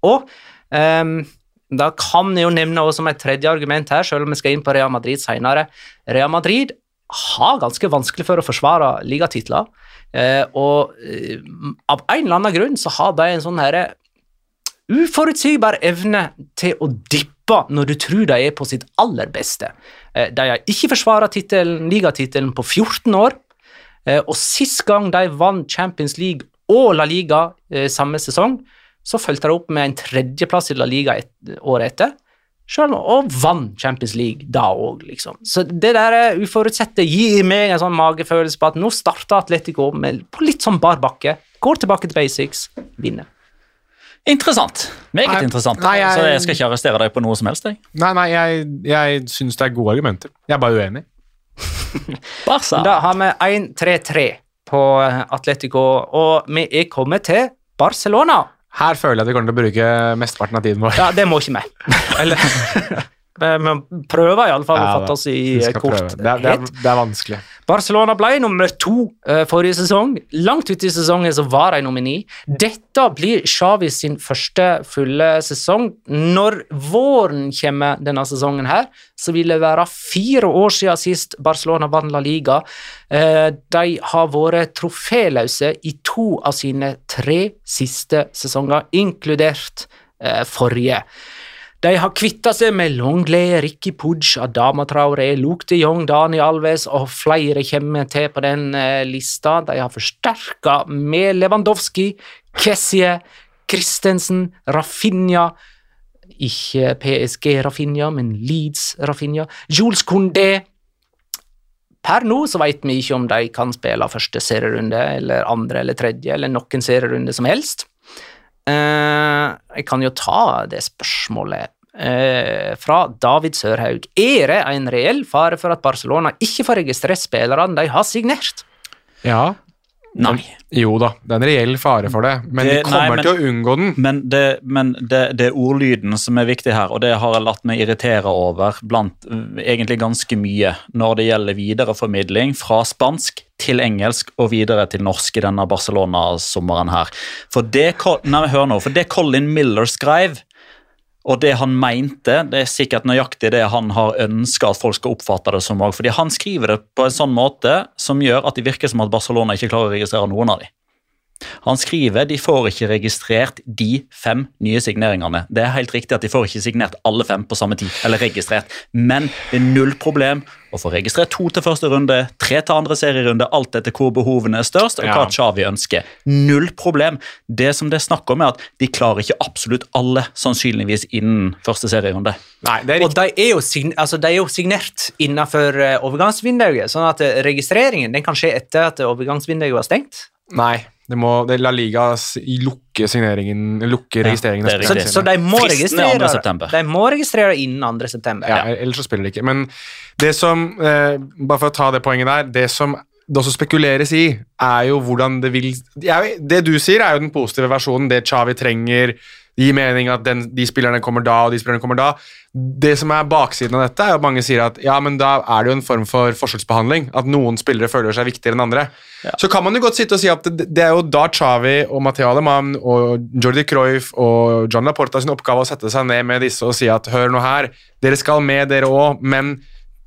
Og ehm, da kan jeg jo nevne også som et tredje argument her, selv om vi skal inn på Real Madrid senere. Real Madrid har ganske vanskelig for å forsvare ligatitler, eh, og eh, av en eller annen grunn så har de en sånn herre uforutsigbar evne til å dippe når du tror de er på sitt aller beste. Eh, De har ikke forsvara ligatittelen på 14 år, eh, og sist gang de vant Champions League og La Liga eh, samme sesong, så fulgte de opp med en tredjeplass i La Liga et, året etter. Selv og vant Champions League da òg, liksom. Så det der eh, uforutsette gir meg en sånn magefølelse på at nå starter Atletico med, på litt sånn bar bakke. Går tilbake til basics, vinner. Interessant. Meget Nei, interessant. nei, jeg- Så jeg skal ikke arrestere deg på noe som helst. Jeg. Nei, nei, jeg, jeg syns det er gode argumenter. Jeg er bare uenig. Barca. Da har vi 1-3-3 på Atletico, og vi er kommet til Barcelona. Her føler jeg at vi kommer til å bruke mesteparten av tiden vår. Ja, det må ikke vi. Eller Vi prøver iallfall å fatte oss i kort. Det det, det er vanskelig. Barcelona ble nummer to eh, forrige sesong. Langt ute i sesongen så var de nummer ni. Dette blir Xavi sin første fulle sesong. Når våren kommer denne sesongen her, så vil det være fire år siden sist Barcelona vant La Liga. Eh, de har vært troféløse i to av sine tre siste sesonger, inkludert eh, forrige. De har kvitta seg med Longley, Ricky Pudge, Adama Traoré, Luke de Jong, Dani Alves og flere kommer til på den eh, lista. De har forsterka med Lewandowski, Kessie, Christensen, Rafinha Ikke PSG Rafinha, men Leeds Rafinha. Jules Condé. Per nå så vet vi ikke om de kan spille første serierunde eller andre eller tredje eller noen serierunde som helst. Uh, jeg kan jo ta det spørsmålet uh, fra David Sørhaug. Er det en reell fare for at Barcelona ikke får registrert spillerne de har signert? Ja. Nei. Jo da, det er en reell fare for det, men Det- de kommer nei, men- til å unngå den. Men, det, men det, det er ordlyden som er viktig her, og det har jeg latt meg irritere over blant øh, egentlig ganske mye når det gjelder videreformidling fra spansk til engelsk og videre til norsk i denne Barcelona-sommeren her. For det, nei, hør nå, for det Colin Miller skrev, og det han mente, det er sikkert nøyaktig det han har ønska at folk skal oppfatte det som òg. Fordi han skriver det på en sånn måte som gjør at det virker som at Barcelona ikke klarer å registrere noen av dem. Han skriver de får ikke registrert de fem nye signeringene. Det er helt riktig at de får ikke signert alle fem på samme tid, eller registrert, men det er null problem å få registrert to til første runde, tre til andre serierunde, alt etter hvor behovene er størst, og hva Ja. Xavi ønsker. Null problem. Det som det er snakk om, er at de klarer ikke absolutt alle, sannsynligvis innen første serierunde. Nei, det er Og de er jo, sign altså, de er jo signert innenfor eh, overgangsvinduet, sånn at eh, registreringen den kan skje etter at overgangsvinduet var stengt. Nei, det må det La Liga lukke signeringen Lukke registreringen. Ja, Så, så de må Fristen er 2. registrere september. De må registrere innen 2. september. ja, Ellers så spiller de ikke. Men det som eh, Bare for å ta det poenget der Det som det også spekuleres i, er jo hvordan det vil Det du sier, er jo den positive versjonen. Det Chavi trenger. Det gir mening at den, de spillerne kommer da, og de spillerne kommer da. Det som er baksiden av dette, er at mange sier at ja, men da er det jo en form for forskjellsbehandling. At noen spillere føler seg viktigere enn andre. Så kan man jo godt sitte og si at det, det er jo da Chavi og Matheo Alemann og Jordi Cruyff og John Laporta sin oppgave å sette seg ned med disse og si at hør nå her, dere skal med, dere òg, men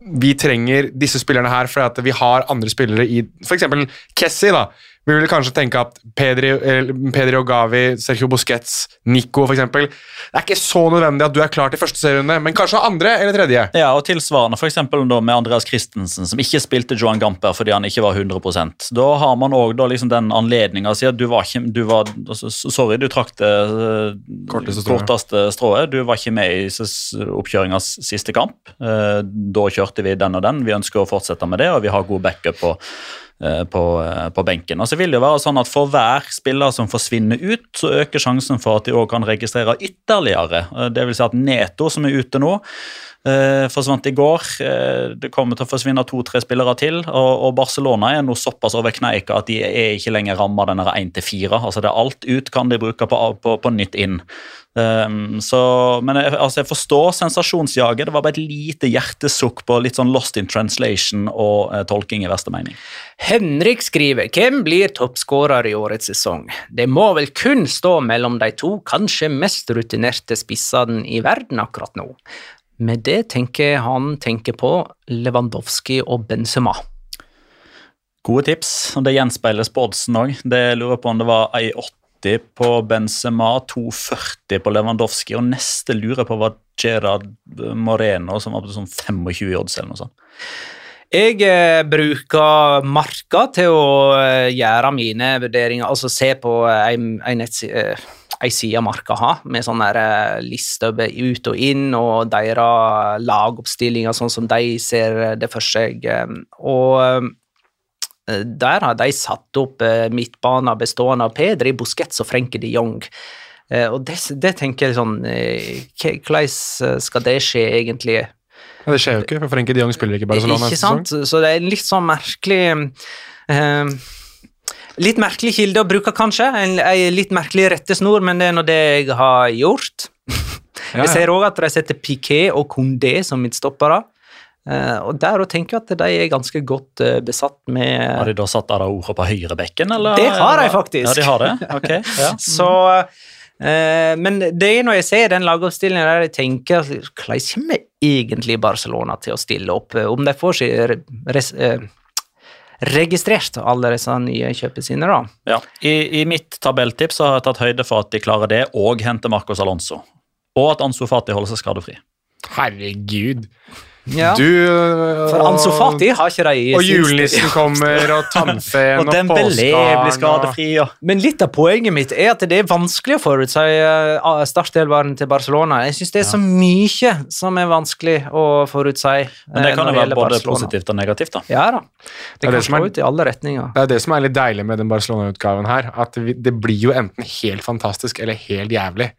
vi trenger disse spillerne her fordi at vi har andre spillere i f.eks. Kessie. da. Vi vil kanskje tenke at Pedri, Pedri og Gavi, Sergio Busquets, Nico f.eks. Det er ikke så nødvendig at du er klar til første serierunde, men kanskje andre eller tredje. Ja, og tilsvarende for eksempel da med Andreas Christensen, som ikke spilte Johan Gamper fordi han ikke var 100% Da har man òg liksom den anledninga å si at du var ikke du var, altså, Sorry, du trakk det eh, Korteste strået. korteste strået. Du var ikke med i oppkjøringas siste kamp. Eh, Da kjørte vi den og den. Vi ønsker å fortsette med det, og vi har god backup på på, eh, på benken. Og så vil det jo være sånn at For hver spiller som forsvinner ut, så øker sjansen for at de også kan registrere ytterligere. Dvs. Det vil si at Neto, som er ute nå, eh, forsvant i går. Eh, det kommer til å forsvinne to-tre spillere til. Og, og Barcelona er nå såpass over kneika at de er ikke lenger ramma denne 1-4. Altså det er alt ut kan de bruke på, på, på nytt inn. Um, så, men jeg, altså jeg forstår sensasjonsjaget. Det var bare et lite hjertesukk på litt sånn lost in translation og uh, tolking i verste mening. Henrik skriver hvem blir toppskårer i årets sesong. Det må vel kun stå mellom de to kanskje mest rutinerte spissene i verden akkurat nå. Med det tenker jeg han tenker på Lewandowski og Benzema. Gode tips. og Det gjenspeiles på oddsen òg. Jeg lurer på om det var 1,80 på Benzema, 2,40 på Lewandowski, og neste lurer på var Gerard Moreno, som var på sånn 25 i odds eller noe sånt. Jeg eh, bruker marka til å eh, gjøre mine vurderinger, altså se på ei, ei, nettside, eh, ei side marka har, med sånne eh, lister ut og inn, og deres lagoppstillinger sånn som de ser det for seg. eh, Og eh, der har de satt opp eh, midtbaner bestående av Pedri, Busquets og Frenke de Jong. Eh, Og det, det tenker jeg sånn eh, Hvordan skal det skje, egentlig? Ja, det skjer jo ikke, for Frenke de Jong spiller ikke i Barcelona Ikke sant? Så det er en litt sånn merkelig eh, Litt merkelig kilde å bruke, kanskje. En, en litt merkelig rettesnor, men det er nå det jeg har gjort. Jeg ser òg at de setter Piquet og Condé som midtstoppere. Uh, og der og tenker jeg at de er ganske godt uh, besatt med Har de da satt Araujo på høyrebekken, eller? Det har de faktisk. Ja, de har det? Ok, ja. Så uh, Men det er når jeg ser den lagoppstillingen der jeg tenker jeg Hvordan kommer egentlig Barcelona til å stille opp? Om de får eh, registrert alle disse nye kjøpene sine, da? Ja. I, I mitt tabelltips har jeg tatt høyde for at de klarer det, og henter Marcos Alonso. Og at Ansu Fati holder seg skadefri. Herregud. Ja. Du For Ansofati har ikke de i Og julenissen kommer, og tannfeen Og og, Dembélé blir skadefri, og Men litt av poenget mitt er at det er vanskelig å forutsi uh, til Barcelona. Jeg syns det er så mye som er vanskelig å forutsi. Men det eh, kan jo være både Barcelona. positivt og negativt, da. Ja da. Det, kan det som slå er- ut i alle retninger. Det er det som er litt deilig med den Barcelona-utgaven her. At vi, det blir jo enten helt fantastisk eller helt jævlig.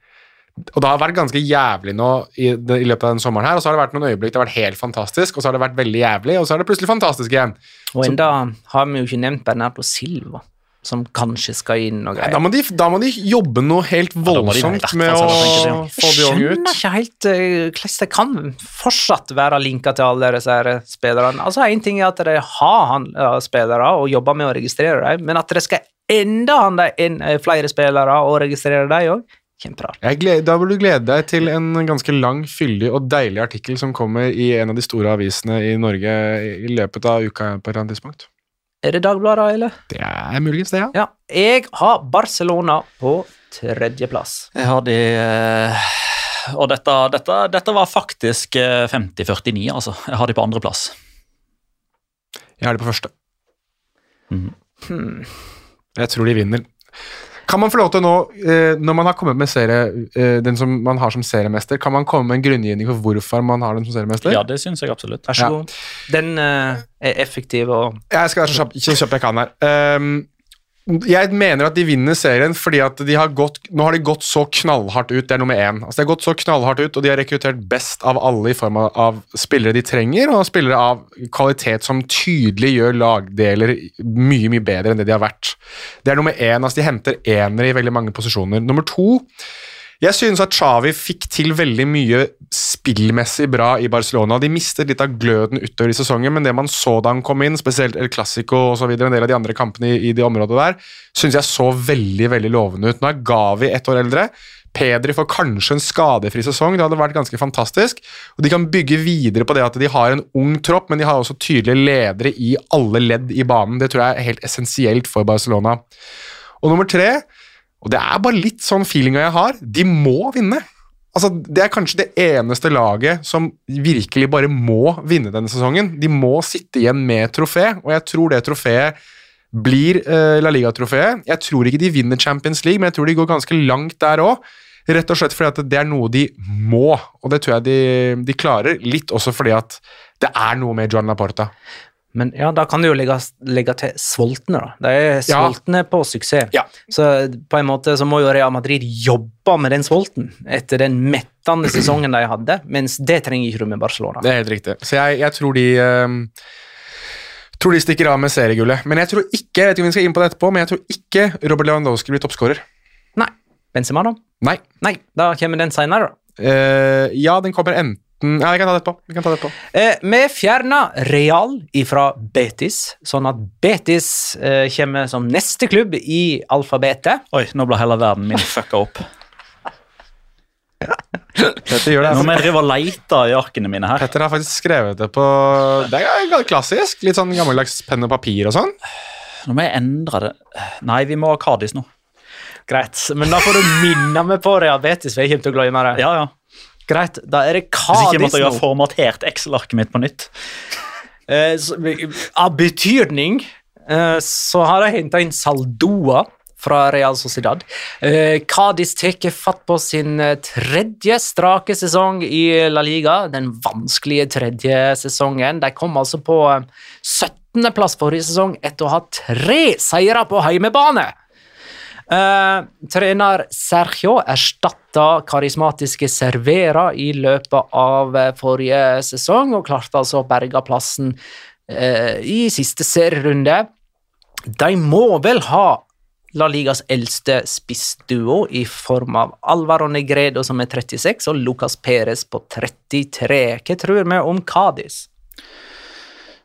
Og det har vært ganske jævlig nå i, det, i løpet av den sommeren her, og så har det vært noen øyeblikk det har vært helt fantastisk, og så har det vært veldig jævlig, og så er det plutselig fantastisk igjen. Og enda har vi jo ikke nevnt Bernardo Silva, som kanskje skal inn og Da må de, da må de jobbe noe helt voldsomt ja, med å det, ja. få de unge Jeg skjønner ikke helt eh, hvordan de kan fortsatt være linka til alle disse her spillerne. Altså, Én ting er at de har han, uh, spillere og jobber med å registrere dem, men at de skal enda ha inn, eh, flere spillere og registrere dem òg, kjemperart. Jeg gleder, da burde du glede deg til en ganske lang, fyldig og deilig artikkel som kommer i en av de store avisene i Norge i løpet av uka på et eller annet tidspunkt. Er det Dagbladet, eller? Det er muligens det, ja. Ja. Jeg har Barcelona på tredjeplass. Jeg har de eh, Og dette, dette, dette var faktisk eh, 50-49, altså. Jeg har de på andreplass. Jeg har de på første. Mm. Hmm. Jeg tror de vinner. Kan man få lov til nå, eh, når man har kommet med serie, eh, den som man har som seriemester, kan man komme med en grunngivning for hvorfor man har den som seriemester? Ja, det syns jeg absolutt. Vær så Ja. god. Den eh, er effektiv og Jeg skal være så kjapp, så kjapp jeg kan her. Ehm, jeg mener at de vinner serien fordi at de har gått, nå har de gått så knallhardt ut. Det er nummer én. Altså, de har gått så knallhardt ut, og de har rekruttert best av alle i form av, av spillere de trenger, og spillere av kvalitet som tydelig gjør lagdeler mye mye bedre enn det de har vært. Det er nummer én. Altså, de henter enere i veldig mange posisjoner. Nummer to jeg synes at Xavi fikk til veldig mye spillmessig bra i Barcelona. De mistet litt av gløden utover i sesongen, men det man så da han kom inn, spesielt El Clásico og en del av de andre kampene i, i det området der, synes jeg så veldig veldig lovende ut. Nå er Gavi ett år eldre. Pedri får kanskje en skadefri sesong. Det hadde vært ganske fantastisk. Og De kan bygge videre på det at de har en ung tropp, men de har også tydelige ledere i alle ledd i banen. Det tror jeg er helt essensielt for Barcelona. Og nummer tre, og det er bare litt sånn feelinga jeg har, de må vinne. Altså, Det er kanskje det eneste laget som virkelig bare må vinne denne sesongen. De må sitte igjen med trofé, og jeg tror det trofeet blir eh, La Liga-trofeet. Jeg tror ikke de vinner Champions League, men jeg tror de går ganske langt der òg. Rett og slett fordi at det er noe de må, og det tror jeg de, de klarer. Litt også fordi at det er noe med Joan Laporta. Men ja, da kan du jo legge, legge til sultne, da. De er Ja. på suksess. Ja. Så på en måte så må jo Real Madrid jobbe med den sulten etter den mettende sesongen de hadde, mens det trenger ikke du med Barcelona. Det er helt riktig. Så jeg, jeg tror de ehm, tror de stikker av med seriegullet. Men jeg tror ikke jeg vet ikke om vi skal inn på det etterpå, men jeg tror ikke Robert Lewandowski blir toppskårer. Nei. Benzema, da? Nei. Nei, da kommer den seinere, da. Uh, ja, den kommer enten Ja, vi kan ta det etterpå. Vi kan ta det på. Eh, vi fjerna Real ifra Betis, sånn at Betis eh, kommer som neste klubb i alfabetet. Oi, nå ble hele verden min fucka opp. Petter gjør det. Nå Altså. må jeg drive og leite i arkene mine her. Petter har faktisk skrevet det på Det er klassisk. Litt sånn gammeldags penn og papir og sånn. Nå må jeg endre det. Nei, vi må ha Kadis nå. Greit, men da får du minne meg på Real Betis, for jeg kommer til å glemme det. Ja, ja. Greit, da er det Hvis ikke måtte jeg ha formatert Excel-arket mitt på nytt. Eh, så, av betydning eh, så har de henta inn Saldoa fra Real Sociedad. Eh, Cádiz tar fatt på sin eh, tredje strake sesong i La Liga. Den vanskelige tredje sesongen. De kom altså på eh, 17.-plass forrige sesong etter å ha tre seire på heimebane. Eh, trener Sergio erstatta karismatiske Servera i løpet av eh, forrige sesong, og klarte altså å berge plassen uh, i siste serierunde. De må vel ha La Ligas eldste spissduo i form av Alvaro Negredo, som er 36, og Lucas Perez på 33. Hva tror vi om Cádiz?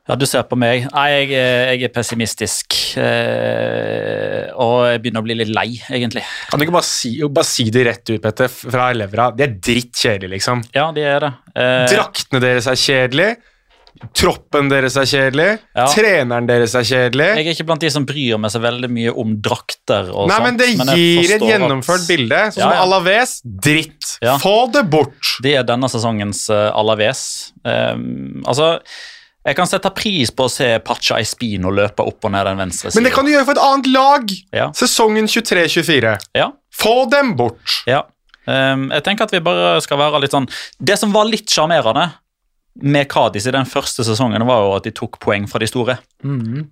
Ja, du ser på meg. Nei, jeg, er- jeg er pessimistisk. Eh, og jeg begynner å bli litt lei, egentlig. Kan du ikke bare si, bare si det rett ut, Petter, fra levra? De er drittkjedelige, liksom. Ja, de er det. Eh, Draktene deres er kjedelige. Troppen deres er kjedelig. Ja. Treneren deres er kjedelig. jeg er ikke blant de som bryr meg så veldig mye om drakter og Nei, sånt. men det jeg gir et gjennomført at bilde. Sånn Ja, som ja. Alaves. Dritt. Få det bort. Det er denne sesongens uh, Alaves. Um, altså, jeg kan sette pris på å se Pacha Espino løpe opp og ned den venstre siden. Men det kan du gjøre for et annet lag. Ja. Sesongen 23-24. Ja, Få dem bort. ja. Um, jeg tenker at vi bare skal være litt sånn Det som var litt sjarmerende med Kadis i den første sesongen, var jo at de tok poeng fra de store.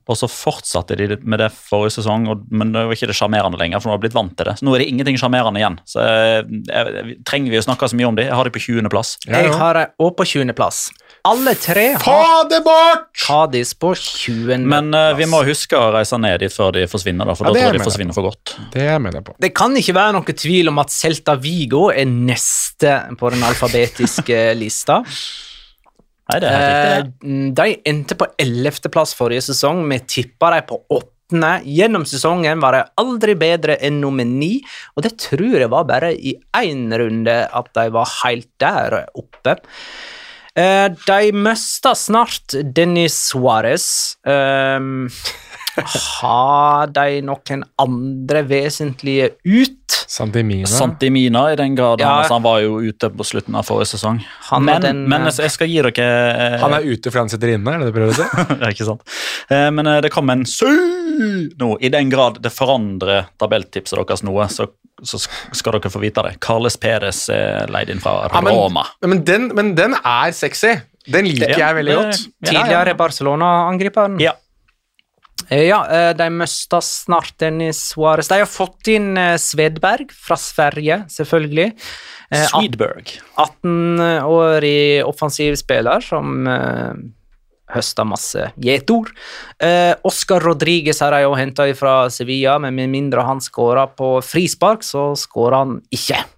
Og så fortsatte de med det forrige sesong, og, men det var ikke det sjarmerende lenger. for nå har de blitt vant til det. Så nå er det ingenting sjarmerende igjen. Så jeg, jeg, Trenger vi å snakke så mye om det? Jeg har de på 20.-plass. Jeg har dem òg på 20.-plass. Alle tre Få har det bort! Cádiz på 20. Men uh, vi må huske å reise ned dit før de forsvinner, da, for Ja, da tror jeg de forsvinner for godt. Det er jeg med på. Det kan ikke være noe tvil om at Celta Vigo er neste på den alfabetiske lista. Nei, det er helt riktig. Eh, De endte på 11.-plass forrige sesong. Vi tippa dem på 8. Gjennom sesongen var de aldri bedre enn nummer ni, og det tror jeg var bare i én runde at de var helt der oppe. Eh, De mista snart Dennis Suárez. Um, har de noen andre vesentlige ut? Santimina. Santimina, i den grad Ja. han, altså, han var jo ute på slutten av forrige sesong. Han men, den, men eh, jeg skal gi dere eh, Han er ute fordi han sitter inne, er det det du prøver å si? Ja, ikke sant? Eh, Men eh, det kom en su nå. I den grad det forandrer tabelltipset deres noe, så, så skal dere få vite det. Carles Perez er leid inn fra Ja, men- Roma. Men den, men den er sexy. Den liker Ja, jeg veldig det- godt. ja, ja. Tidligere Barcelona-angriperen. Ja. Eh, Ja, eh, de mista snart Dennis Suárez. De har fått inn eh, Svedberg fra Sverige, selvfølgelig. Swedberg. 18-årig offensivspiller som høster høsta masse gjetord. Eh, Oscar Rodriguez har de òg henta fra Sevilla, men med mindre han skåra på frispark, så skåra han ikke.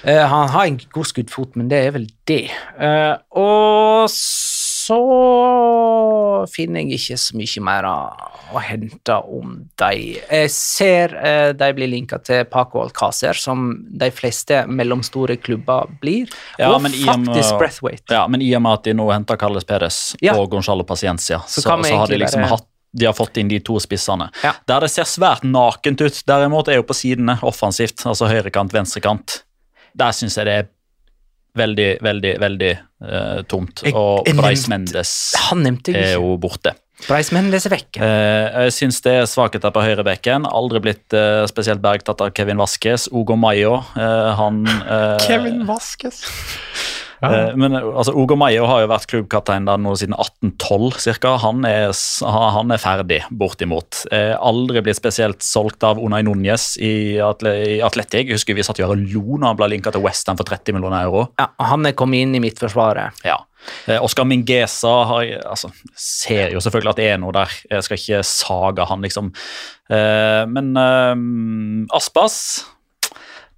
Eh, han har en god skuddfot, men det er vel det. Eh, og så finner jeg ikke så mye mer å, hente om de. Jeg ser eh, de blir linka til Paco Alcácer, som de fleste mellomstore klubber blir. Ja, og faktisk Breathwaite. Ja, men i og med at de nå henter Carles Perez Ja. og Gonzalo Paciencia, så, Så så, har de liksom hatt de har fått inn de to spissene. Ja. Der det ser svært nakent ut, derimot, er jo på sidene offensivt. Altså høyrekant, venstrekant. Der syns jeg det er veldig, veldig, veldig eh, tomt. Jeg- og jeg Brais nevnte- Mendes Han er jo borte. Breis Mendes er vekk. Eh, jeg syns det er svakheter på høyrebekken. Aldri blitt eh, spesielt bergtatt av Kevin Vaskes. Ugo Mayo, eh, han eh, Vasques. Eh, Men eh, altså, Ogo Mayo har jo vært klubbkaptein der nå siden 1812 cirka. Han han er ferdig, bortimot. Eh, aldri blitt spesielt solgt av Unai Núñez i, atle, i Atletic. Husker vi satt jo her og lo når han ble linka til Western for 30 millioner euro. Ja, han er kommet inn i midtforsvaret. Ja. Oskar Mingesa har, altså, ser jo selvfølgelig at det er noe der. Jeg skal ikke saga han, liksom. Men um, Aspas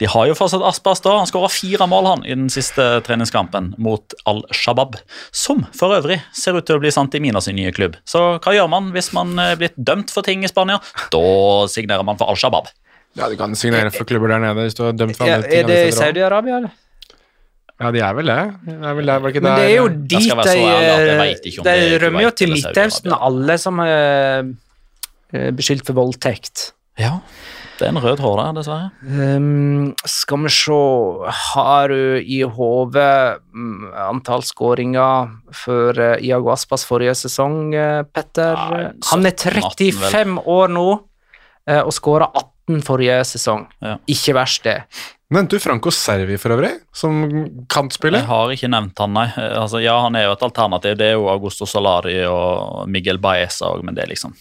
De har jo fortsatt Aspas, da. Han skåra fire mål han i den siste treningskampen mot Al-Shabaab. Som for øvrig ser ut til å bli sant i Mina sin nye klubb. Så hva gjør man hvis man er blitt dømt for ting i Spania? Da signerer man for Al-Shabaab. Ja, Du kan signere for klubber der nede hvis du har dømt for andre ting. er det i. Saudi-Arabia, eller? Ja, de er vel det. De er vel var det ikke Men det er jo dit de eh, De det er rømmer jo til Midtøsten, alle som er eh, beskyldt for voldtekt. Ja, det er en rød tråd der, dessverre. Um, skal vi se Har du i hodet mm, antall skåringer for uh, Iago Aspas forrige sesong, eh, Petter? Nei, Han er 17, 18 35 år nå eh, og skåra 18 forrige sesong. Ja. Ikke verst, det. Nevnte du Franco Servi for øvrig, som kantspiller? Jeg har ikke nevnt han, nei. Eh, Altså, ja, han er jo et alternativ. Det er jo Augusto Solari og Miguel Baeza òg, men det er liksom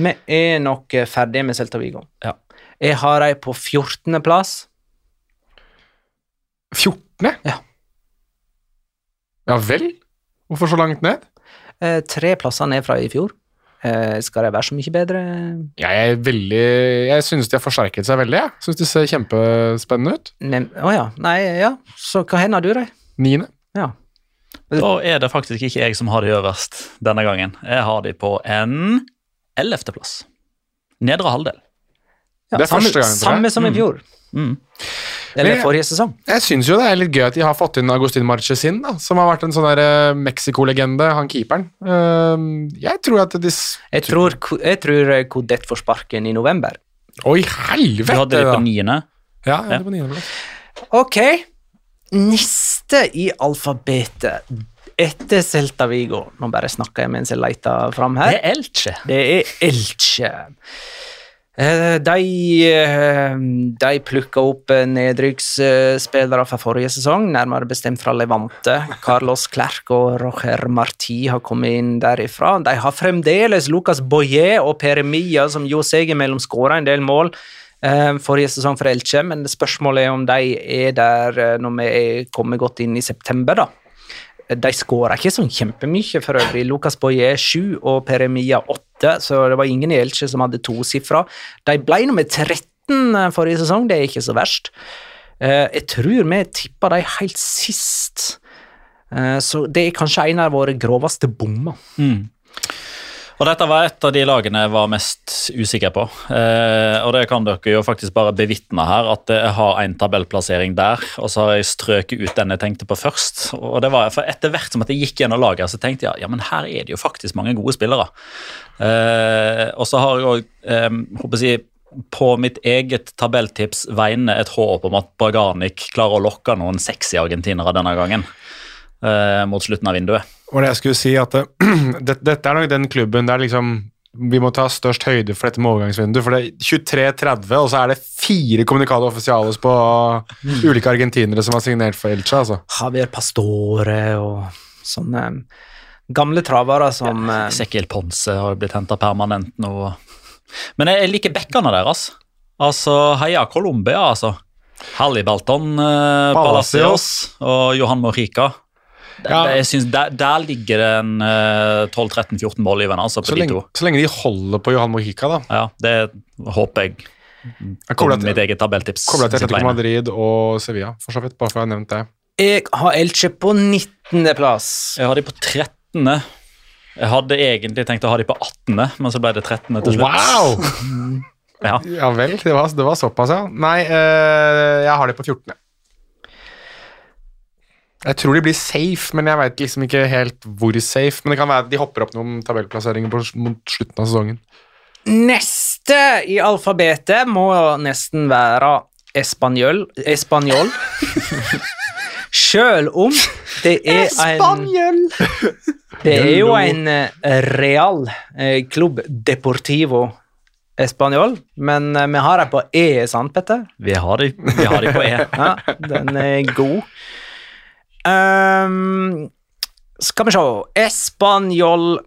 Vi er nok eh, ferdige med Celta Vigo. Ja. Jeg har dem på 14. plass. 14.? Ja. Ja vel? Hvorfor så langt ned? Eh, tre plasser ned fra i fjor. Eh, skal de være så mye bedre? Jeg er veldig Jeg syns de har forsterket seg veldig. Jeg syns de ser kjempespennende ut. Å ja. Nei, ja. Så hva hender du, da? Niende. Ja. Da er det faktisk ikke jeg som har de øverst denne gangen. Jeg har de på en ellevteplass. Nedre halvdel. Ja, Det er samme, første gangen, tror jeg. samme som i fjor. Mm. Eller Men- forrige sesong. Jeg syns jo det er litt gøy at de har fått inn Agustin Marchesin, da, som har vært en sånn eh, Mexico-legende, han keeperen. Uh, jeg tror at de Jeg tror, jeg tror Kodett får sparken i november. Oi, helvete! helvete! hadde det på niende. Ja, ja, det på niene Ok. Neste i alfabetet etter Celta Vigo Nå bare snakker jeg mens jeg leter fram her. Det er Elche. Det er Elche. Eh, De, eh, de plukka opp eh, nedrykksspillere fra forrige sesong, nærmere bestemt fra Levante. Carlos Clerc og Roger Marti har kommet inn derifra. De har fremdeles Lucas Boyer og Peremia, som jo seg imellom skåra en del mål forrige sesong for Elche, men spørsmålet er om de er der når vi er kommet godt inn i september, da. De skåra ikke sånn kjempemye for øvrig. Lucas Boye 7 og Peremia 8, så det var ingen i Elche som hadde tosifra. De ble nummer 13 forrige sesong, det er ikke så verst. Eh, Jeg tror vi tippa de helt sist, Eh, så det er kanskje en av våre groveste bommer. Mm. Og dette var et av de lagene jeg var mest usikker på. Eh, og det kan dere jo faktisk bare bevitne her, at jeg har en tabellplassering der, og så har jeg strøket ut den jeg tenkte på først. Og det var for Etter hvert som at jeg gikk gjennom laget, så tenkte jeg ja, men her er det jo faktisk mange gode spillere. Eh, og så har jeg òg, eh, håper jeg, på mitt eget tabelltips vegne et håp om at Baganic klarer å lokke noen sexy argentinere denne gangen. Eh, mot slutten av vinduet. Og det jeg skulle si, at eh, det, dette er nok den klubben der liksom vi må ta størst høyde for dette med overgangsvinduet. For det er 23.30, og så er det fire kommunikale offisiales på ulike argentinere som har signert for Elcha. altså. Javier Pastore og sånne gamle travere som ja, Sekkel Ponce har blitt henta permanent nå. Men jeg, jeg liker bekkene deres. Altså, Heia Colombia, altså. Hallibalton, eh, Palacios og Johan Morica. Det, Ja. jeg synes der, der ligger det en eh, 12-13-14 mål i målgivende altså, på Så de lenge, to. så lenge de holder på Johan Mojica, da. Ja, Det håper jeg Jeg på kobler mitt eget tabelltips. kobler til Atletico. Madrid og Sevilla, for så vidt. Bare for å ha nevnt det. Jeg har Elche på 19.-plass. Jeg har de på 13. Jeg hadde egentlig tenkt å ha de på 18., men så ble det 13. til slutt. Wow! Ja. Ja vel, det var, det var såpass, ja. Nei, eh, jeg har de på 14. Jeg tror de blir safe, men jeg veit liksom ikke helt hvor safe. Men det kan være at de hopper opp noen tabellplasseringer mot slutten av sesongen. Neste i alfabetet må nesten være Espanjol. Espanjol. Sjøl om det er en Det er jo en eh, real eh, klubb Deportivo Espanjol, men eh, vi har den på E, sant, Petter? Vi har dem de på E. Ja, den er god. Ehm, skal vi se Espanjol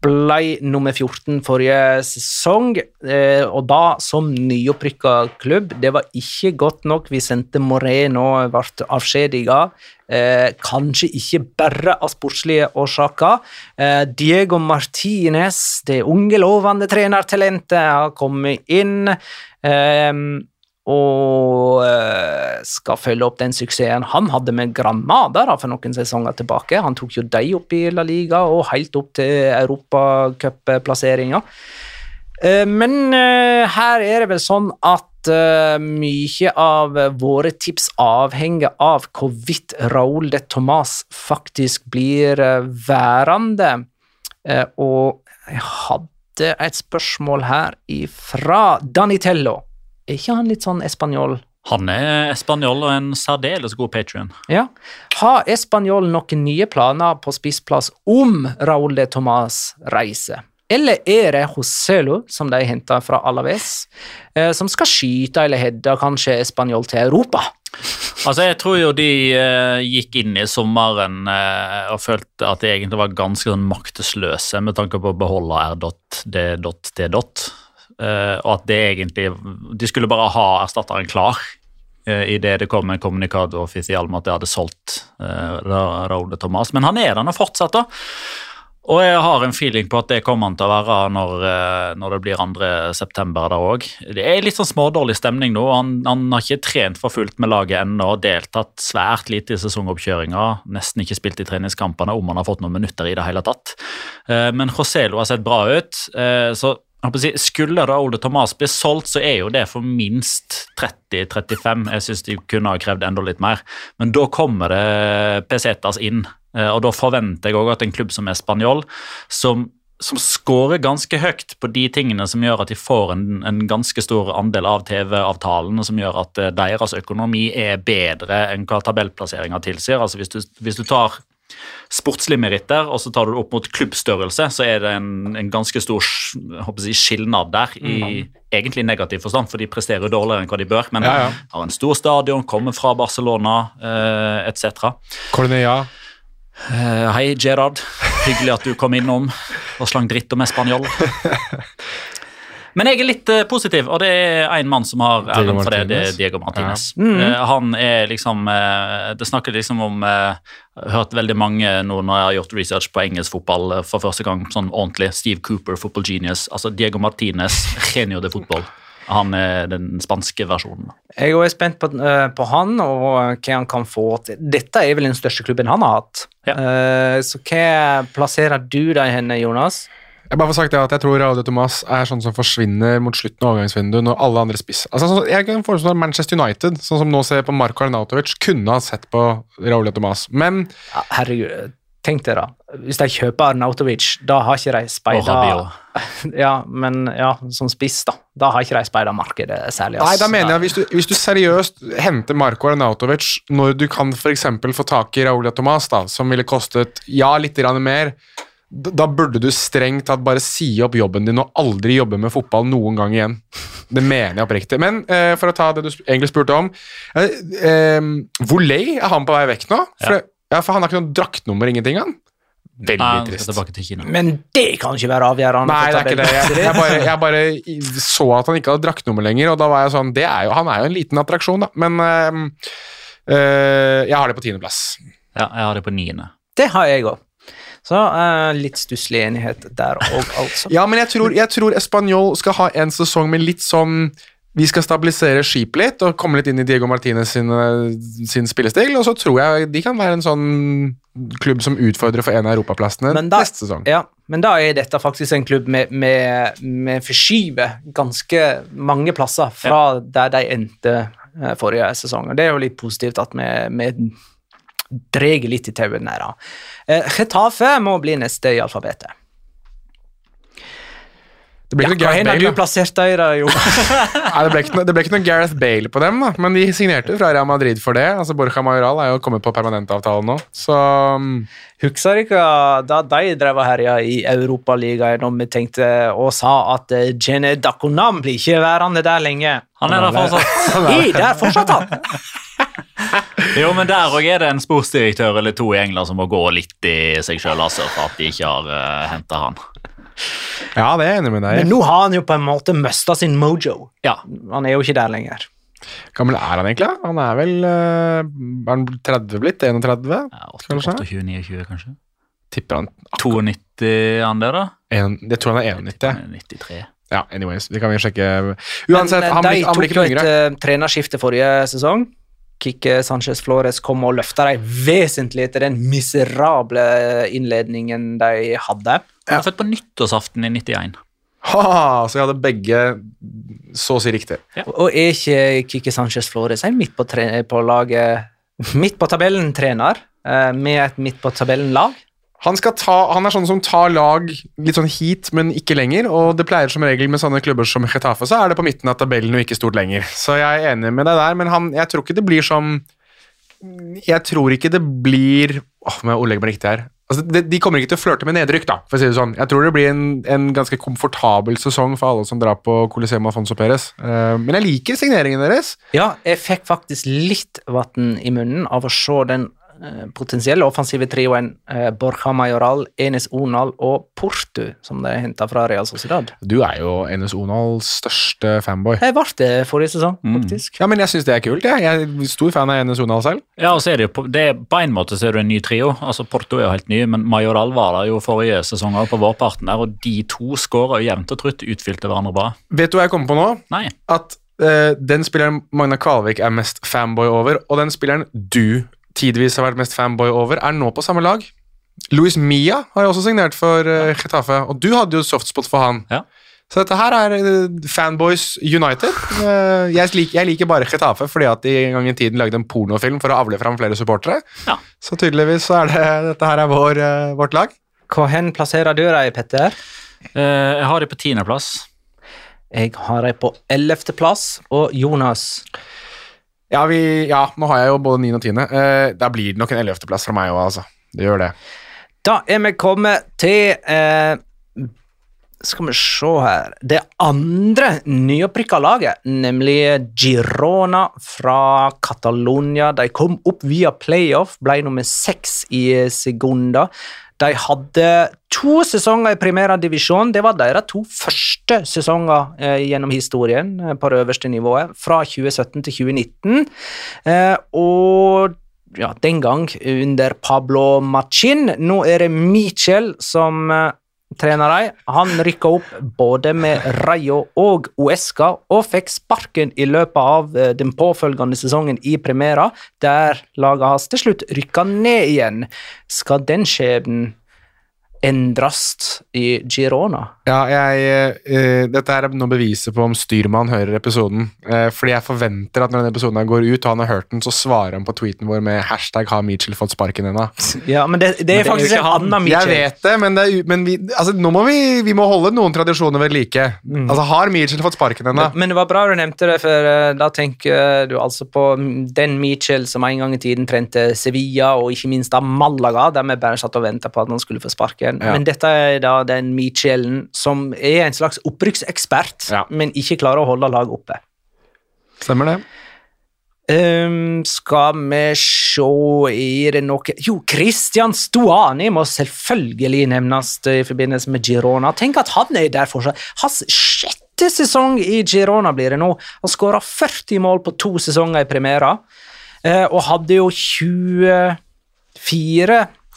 ble nummer 14 forrige sesong, eh, og da som nyopprykka klubb. Det var ikke godt nok. Vicente Moreno ble avskjediga. Eh, kanskje ikke bare av sportslige årsaker. Eh, Diego Martinez, det unge, lovende trenertalentet, har kommet inn. Eh, og eh, skal følge opp den suksessen han hadde med Granada da, for noen sesonger tilbake. Han tok jo de opp i La Liga og helt opp til europacupplasseringa. Eh, Men eh, her er det vel sånn at mye av våre tips avhenger av hvorvidt Raúl de Tomàs faktisk blir værende. Og jeg hadde et spørsmål her ifra Danitello. Er ikke han litt sånn espanjol? Han er espanjol og en særdeles god patrion. Ja. Har Espanjol noen nye planer på spissplass om Raúl de Tomàs reiser? Eller er det Joselo, som de henta fra Alaves, eh, som skal skyte eller hedde kanskje Espanjol til Europa? Altså, Jeg tror jo de eh, gikk inn i sommeren eh, og følte at de egentlig var ganske sånn maktesløse med tanke på å beholde R.D.T. Uh, og at det egentlig De skulle bare ha erstatteren klar uh, idet det kom en kommunikado offisiell om at de hadde solgt uh, Raúl de Tomàs. Men han er der nå fortsatt, da. Og jeg har en feeling på at det kommer han til å være når, eh, når det blir 2. september der òg. Det er litt sånn smådårlig stemning nå. Han, han har ikke trent for fullt med laget ennå. Deltatt svært lite i sesongoppkjøringa. Nesten ikke spilt i treningskampene om han har fått noen minutter i det hele tatt. Eh, Men Joselo har sett bra ut. eh, så Skulle da Ole Thomas bli solgt, så er jo det for minst 30-35. Jeg syns de kunne ha krevd enda litt mer. Men da kommer det Pesetas inn, eh, og da forventer jeg òg at en klubb som er spanjol, som, som scorer ganske høyt på de tingene som gjør at de får en, en ganske stor andel av TV-avtalen, og som gjør at eh, deres økonomi er bedre enn hva tabellplasseringa tilsier. Altså hvis du, hvis du tar sportslige meritter, og så tar du det opp mot klubbstørrelse, så er det en, en ganske stor jeg håper jeg skilnad der, i egentlig negativ forstand, for de presterer jo dårligere enn hva de bør, men Ja, ja. har en stor stadion, kommer fra Barcelona eh, etc. Cornea. Eh, hei, Gerard. Hyggelig at du kom innom og slang dritt om Espanjol. Men jeg er litt uh, positiv, og det er én mann som har Diego æren for det. Det er Martinez. Diego Mm. Uh, han er liksom uh, Det snakker liksom om hørt veldig mange nå når jeg har gjort research på engelsk fotball for første gang sånn ordentlig. Steve Cooper, football genius. Altså Diego Martinez, genio de fotball. Han er den spanske versjonen. Jeg er spent på, på han og hva han kan få til. Dette er vel den største klubben han har hatt. Ja. Så hva plasserer du deg henne, Jonas? Jeg bare får sagt det at jeg tror Radio Thomas er sånn som forsvinner mot slutten av overgangsvinduet når alle andre spiss altså, sånn- Jeg kan foreslå Manchester United, sånn som nå ser på Marko Arnautovic, kunne ha sett på Raúl Thomas. Men Ja, herregud, tenk deg da. Hvis de kjøper Arnautovic, da har ikke de speida Ja, men ja, som spiss, da. Da har ikke de speida markedet særlig. Nei, da mener jeg hvis du, hvis du seriøst henter Marko Arnautovic når du kan f.eks. få tak i Raúl Thomas, da, som ville kostet ja, litt mer, da burde du strengt tatt bare si opp jobben din og aldri jobbe med fotball noen gang igjen. Det mener jeg oppriktig. Men eh, for å ta det du egentlig spurte om eh, eh, Voley, er han på vei vekk nå? For, ja. for han har ikke noe draktnummer, ingenting, han? Veldig Nei, han skal trist. til Kina. Men det kan ikke være avgjørende. Nei, det er ikke det. Jeg, jeg, bare, jeg bare så at han ikke hadde draktnummer lenger, og da var jeg sånn det er jo, Han er jo en liten attraksjon, da. Men eh, eh, jeg har det på tiendeplass. Ja, jeg har det på niende. Det har jeg òg. Så uh, litt stusslig enighet der òg, altså. Ja, men jeg tror, jeg tror Español skal ha en sesong med litt sånn Vi skal stabilisere skipet litt og komme litt inn i Diego Martinez sin, eh, sin spillestil, og så tror jeg de kan være en sånn klubb som utfordrer for en av europaplassene da- neste sesong. Ja, men da er dette faktisk en klubb med, med, med forskyver ganske mange plasser fra der de endte eh, forrige sesong. Og det er jo litt positivt at vi, vi drar litt i tauene da. Eh, Getafe må bli neste i alfabetet. Det ble Ja, ikke hva noe Gareth Bale, da. deg da, Jo? Nei, det, ble ikke noe, det ble ikke noe Gareth Bale på dem, da. men de signerte fra Real Madrid for det. Altså Borja Majoral er jo kommet på permanentavtale nå, så um, Husker ikke da de drev og herja i Europaligaen og vi tenkte og sa at eh, Gene Dakonam blir ikke værende der lenge? Han er der fortsatt. I, der fortsatt han! Jo, men der òg er det en sportsdirektør eller to i England som må gå litt i seg sjøl altså, for at de ikke har uh, henta han. ja, det er jeg enig med deg. Men nå har han jo på en måte mista sin mojo. Ja, Han er jo ikke der lenger. gammel er han egentlig? Han er vel uh, Er han 30 blitt? 31? ja 28-29, kanskje. Tipper han 92 han det, da? en, Jeg tror han er 91. 93. Ja, anyways, det kan vi sjekke. Uansett, Men, eh, han blir, ikke yngre. De tok jo noe et eh, trenerskifte forrige sesong. Kikke Sanchez Flores kom og løfta dem vesentlig etter den miserable innledningen de hadde. Han er født på nyttårsaften i 91. Ha, så jeg hadde begge så å si riktig. Og er ikke Kikki Sanchez Flores en midt på, tre på laget Midt på tabellen-trener eh, med et midt på tabellen-lag? Han, ta, han er sånn som tar lag litt sånn hit, men ikke lenger. Og det pleier som regel med sånne klubber som Getafe, så er det på midten av tabellen og ikke stort lenger. Så jeg er enig med deg der, men han, jeg tror ikke det blir som Jeg tror ikke det blir Åh, må jeg ordlegge meg riktig her. Altså, de, de kommer ikke til å flørte med nedrykk, da, for å si det sånn. Jeg tror det blir en, en ganske komfortabel sesong for alle som drar på Coliseum Afonso Perez. Uh, men jeg liker signeringen deres. Ja, jeg fikk faktisk litt vann i munnen av å se den potensielle offensive trioen eh, Borja Majoral, Enes Onal og Portu, som de henta fra Real Sociedad. Du er jo Enes Onals største fanboy. Jeg ble det forrige sesong, Mm. faktisk. Ja, men jeg syns det er kult. Jeg, jeg er stor fan av Enes Onal selv. Ja, og så er det jo på, det, er- på en måte så er det en ny trio. Altså Porto er jo helt ny, men Majoral var der jo forrige sesong på vårparten der, og de to skåra jevnt og trutt, utfylte hverandre bra. Vet du hva jeg kommer på nå? Nei. At eh, den spilleren Magna Kvalvik er mest fanboy over, og den spilleren du tidvis har vært mest fanboy over, er nå på samme lag. Luis Mia har jo også signert for uh, Getafe, og du hadde jo softspot for han. Ja. Så dette her er eh, Fanboys United. Eh, jeg, liker, jeg liker bare Getafe fordi at de en gang i tiden lagde en pornofilm for å avle fram flere supportere. Ja. Så tydeligvis så er det, dette her er vår, vårt lag. Hvor hen plasserer du dem, Petter? Eh, jeg har dem på tiendeplass. Jeg har dem på ellevteplass, og Jonas Ja, vi, ja, nå har jeg jo både 9. og 10. Eh, da blir det nok en 11. plass fra meg òg, altså. Det gjør det. Da er vi kommet til eh, Skal vi se her Det andre nyopprykka laget, nemlig Girona fra Catalonia. De kom opp via playoff, ble nummer seks i Segunda. De hadde to sesonger i Primera Divisjon. Det var deres to første sesonger eh, gjennom historien eh, på det øverste nivået, fra 2017 til 2019. Eh, og ja, den gang under Pablo Machin. Nå er det Michel som trener de. Han rykka opp både med Rayo og Uesca og fikk sparken i løpet av eh, den påfølgende sesongen i Primera, der laget hans til slutt rykka ned igjen. Skal den skjebnen endres i Girona? Ja, jeg, uh, dette er noe beviset på om styrmann hører episoden. Uh, fordi jeg forventer at når denne episoden går ut, og han har hørt den, så svarer han på tweeten vår med hashtag 'har Mitchell fått sparken ennå'. Ja, men det, det er det er faktisk ikke en han. Mitchell. Jeg vet det, men, det er, men vi, altså, nå må vi, vi må holde noen tradisjoner ved like. Altså, Har Mitchell fått sparken ennå? Men, men det var bra du nevnte det, for uh, da tenker du altså på den Mitchell som en gang i tiden trente Sevilla, og ikke minst da Malaga, der vi bare satt og venta på at han skulle få sparken. Ja. Men dette er da den Michelen som er en slags opprykksekspert, Ja. men ikke klarer å holde laget oppe. Stemmer det? Um, skal vi se Er det noe Jo, Christian Stuani må selvfølgelig nevnes i forbindelse med Girona. Tenk at han er der fortsatt. Hans sjette sesong i Girona blir det nå. Han skåra 40 mål på to sesonger i Primera, eh, og hadde jo 24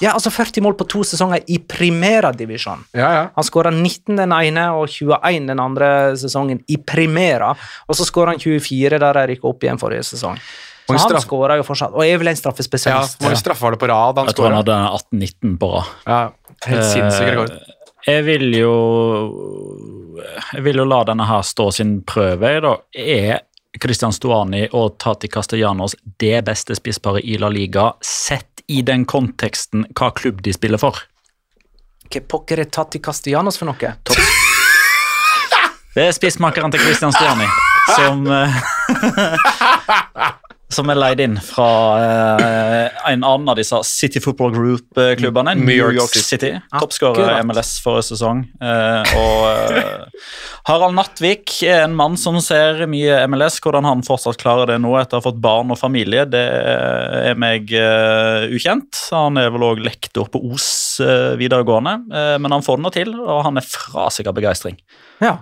Ja, altså 40 mål på to sesonger i Primera-divisjon. Ja, ja. Han skåra 19 den ene og 21 den andre sesongen i primæra, Og så skåra han 24 der de rykka opp igjen forrige sesong. Så han straff- skårer jo fortsatt, og er vel en ja. Hvor mange straffer var det på rad han Jeg tror han skåra? hadde 18-19 på rad. Ja, helt sinnssyk rekord. Eh, Jeg vil jo Jeg vil jo la denne her stå sin prøve. da. Er Christian Stuani og Tati Castellanos det beste spissparet i La Liga, sett i den konteksten hva klubb de spiller for? Hva pokker er Tati Castellanos for noe? Det er spissmakeren til Christian Stuani, som eh, Som er leid inn fra eh, en annen av disse City Football Group-klubbene. New York, City. Toppskårer i MLS forrige sesong. Eh, og eh, Harald Nattvik er en mann som ser mye MLS. Hvordan han fortsatt klarer det nå etter å ha fått barn og familie, det er meg eh, ukjent. Han er vel òg lektor på Os eh, videregående, eh, men han får det nå til, og han er fra seg av begeistring. Ja.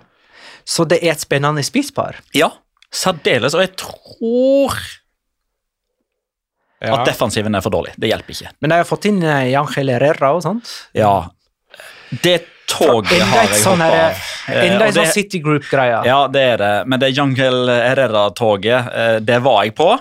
Så det er et spennende spisepar? Ja, særdeles. Og jeg tror Ja. at defensiven er for dårlig. Det hjelper ikke. Men de har fått inn Jangel Angel Herrera og sånt. Ja, det toget har jeg hoppa av. Eh, Enda en sånn City Group-greie. Ja, det er det. Men det Jangel Herrera-toget, eh, det var jeg på.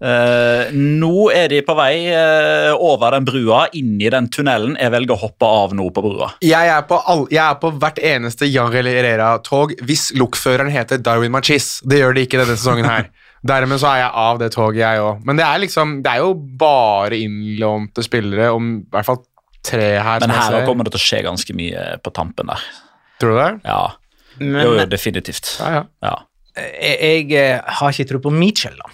Uh, nå er de på vei uh, over den brua, inn i den tunnelen. Jeg velger å hoppe av nå på brua. Jeg er, på all, jeg er på hvert eneste Jangel Herrera-tog hvis lokføreren heter Darwin Machis. Det gjør de ikke denne sesongen her. Dermed så er jeg av det toget, jeg òg. Men det er liksom, det er jo bare innlånte spillere, om i hvert fall tre her. Men her ser. kommer det til å skje ganske mye på tampen der. Tror du det? Ja, Men jo, jo, definitivt. Ja, ja. Ja. jeg, jeg har ikke tro på Mitchell, da.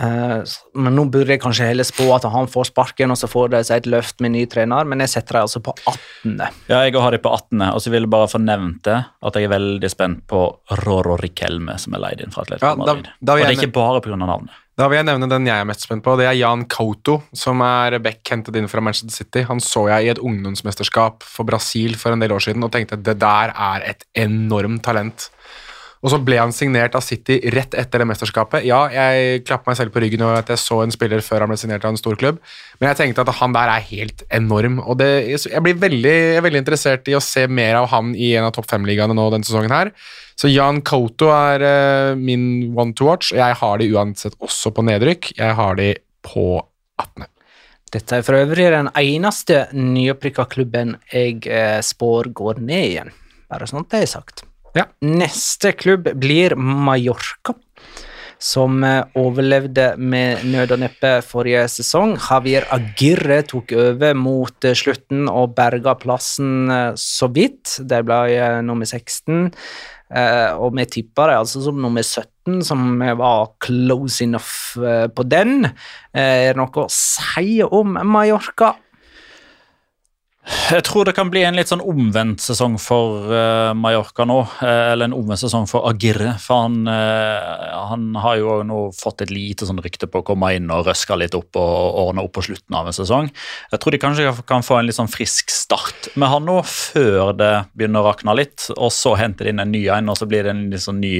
Eh, men nå burde jeg kanskje heller spå at han får sparken, og så får de seg et løft med ny trener, men jeg setter dem altså på 18. Ja, jeg har dem på 18., og så vil jeg bare få nevnt det, at jeg er veldig spent på Roro Rikelme, som er leid inn fra Atletico Ja, da- Madrid. da da og det er ikke bare pga. navnet. Da vil jeg nevne den jeg er mest spent på. Det er Jan Couto, som er back hentet inn fra Manchester City. Han så jeg i et ungdomsmesterskap for Brasil for en del år siden og tenkte at det der er et enormt talent. Og så ble han signert av City rett etter det mesterskapet. Ja, jeg klapper meg selv på ryggen over at jeg så en spiller før han ble signert av en stor klubb, men jeg tenkte at han der er helt enorm. Og det, jeg blir veldig, veldig interessert i å se mer av han i en av topp fem-ligaene nå denne sesongen her. Så Jan Couto er uh, min one to watch. Jeg har de uansett også på nedrykk. Jeg har de på 18. Dette er for øvrig den eneste nyopprykka klubben jeg eh, spår går ned igjen. Bare sånn det er sagt. Ja. Neste klubb blir Mallorca, som eh, overlevde med nød og neppe forrige sesong. Javier Agirre tok over mot eh, slutten og berga plassen eh, så vidt. De ble nummer 16, og vi tippa det altså som nummer 17, som var close enough på den. Er det noe å si om Mallorca? Jeg tror det kan bli en litt sånn omvendt sesong for uh, Mallorca nå. Uh, eller en omvendt sesong for Agirre. For han, uh, han har jo nå fått et lite sånn rykte på å komme inn og røske litt opp og ordne opp på slutten av en sesong. Jeg tror de kanskje kan få en litt sånn frisk start med han nå, før det begynner å rakne litt. Og så henter de inn en ny en, og så blir det en litt sånn ny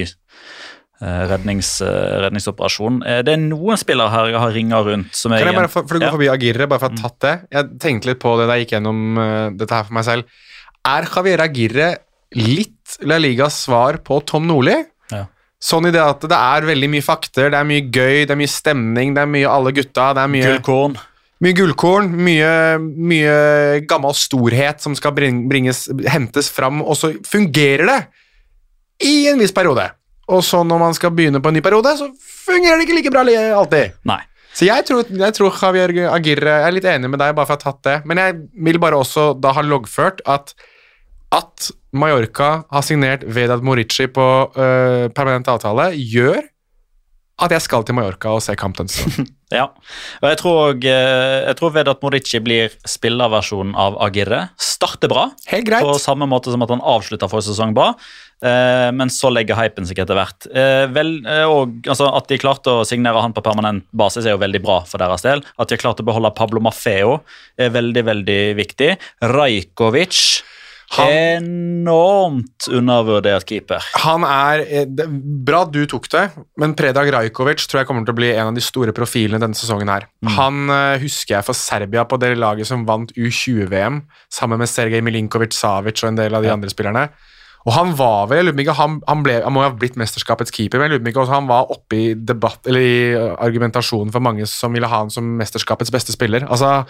rednings, eh, redningsoperasjon. Eh, det er noen spillere her jeg har ringa rundt. som Kan jeg, jeg bare, for, for du går Ja. forbi Agirre, bare for å ha tatt det. Jeg tenkte litt på det da jeg gikk gjennom uh, dette her for meg selv. Er Javier Agirre litt La Ligas svar på Tom Nordli? Ja. Sånn i det at det er veldig mye fakter, det er mye gøy, det er mye stemning, det er mye alle gutta, det er mye Gullkorn. Mye gullkorn, mye, mye gammel storhet som skal bringes, hentes fram, og så fungerer det i en viss periode. Og så når man skal begynne på en ny periode, så fungerer det ikke like bra alltid. Nei. Så jeg tror, jeg tror Javier Agirre Jeg er litt enig med deg, bare for å ha tatt det. Men jeg vil bare også da ha loggført at at Mallorca har signert Vedat Morici på øh, permanent avtale, gjør at jeg skal til Mallorca og se kampen. Ja. Og jeg tror, eh, jeg tror Vedat Morici blir spillerversjonen av Agirre. Starter bra, Helt greit. på samme måte som at han avslutta forrige sesong bra. Eh, men så legger hypen seg etter hvert. Eh, vel, eh, og altså, At de klarte å signere han på permanent basis, er jo veldig bra for deres del. At de har klart å beholde Pablo Maffeo, er veldig veldig viktig. Rajkovic Enormt undervurdert keeper. Han er Bra du tok det, men Predrag Rajkovic tror jeg kommer til å bli en av de store profilene denne sesongen her. Han eh, husker jeg for Serbia på det laget som vant U20-VM, sammen med Sergej Milinkovic Savic og en del av de andre spillerne. Og han var vel, jeg lurer han, han, ble, han må ha blitt mesterskapets keeper, men jeg lurer ikke også han var oppe i debatt, eller i uh, argumentasjonen for mange som ville ha han som mesterskapets beste spiller. Altså,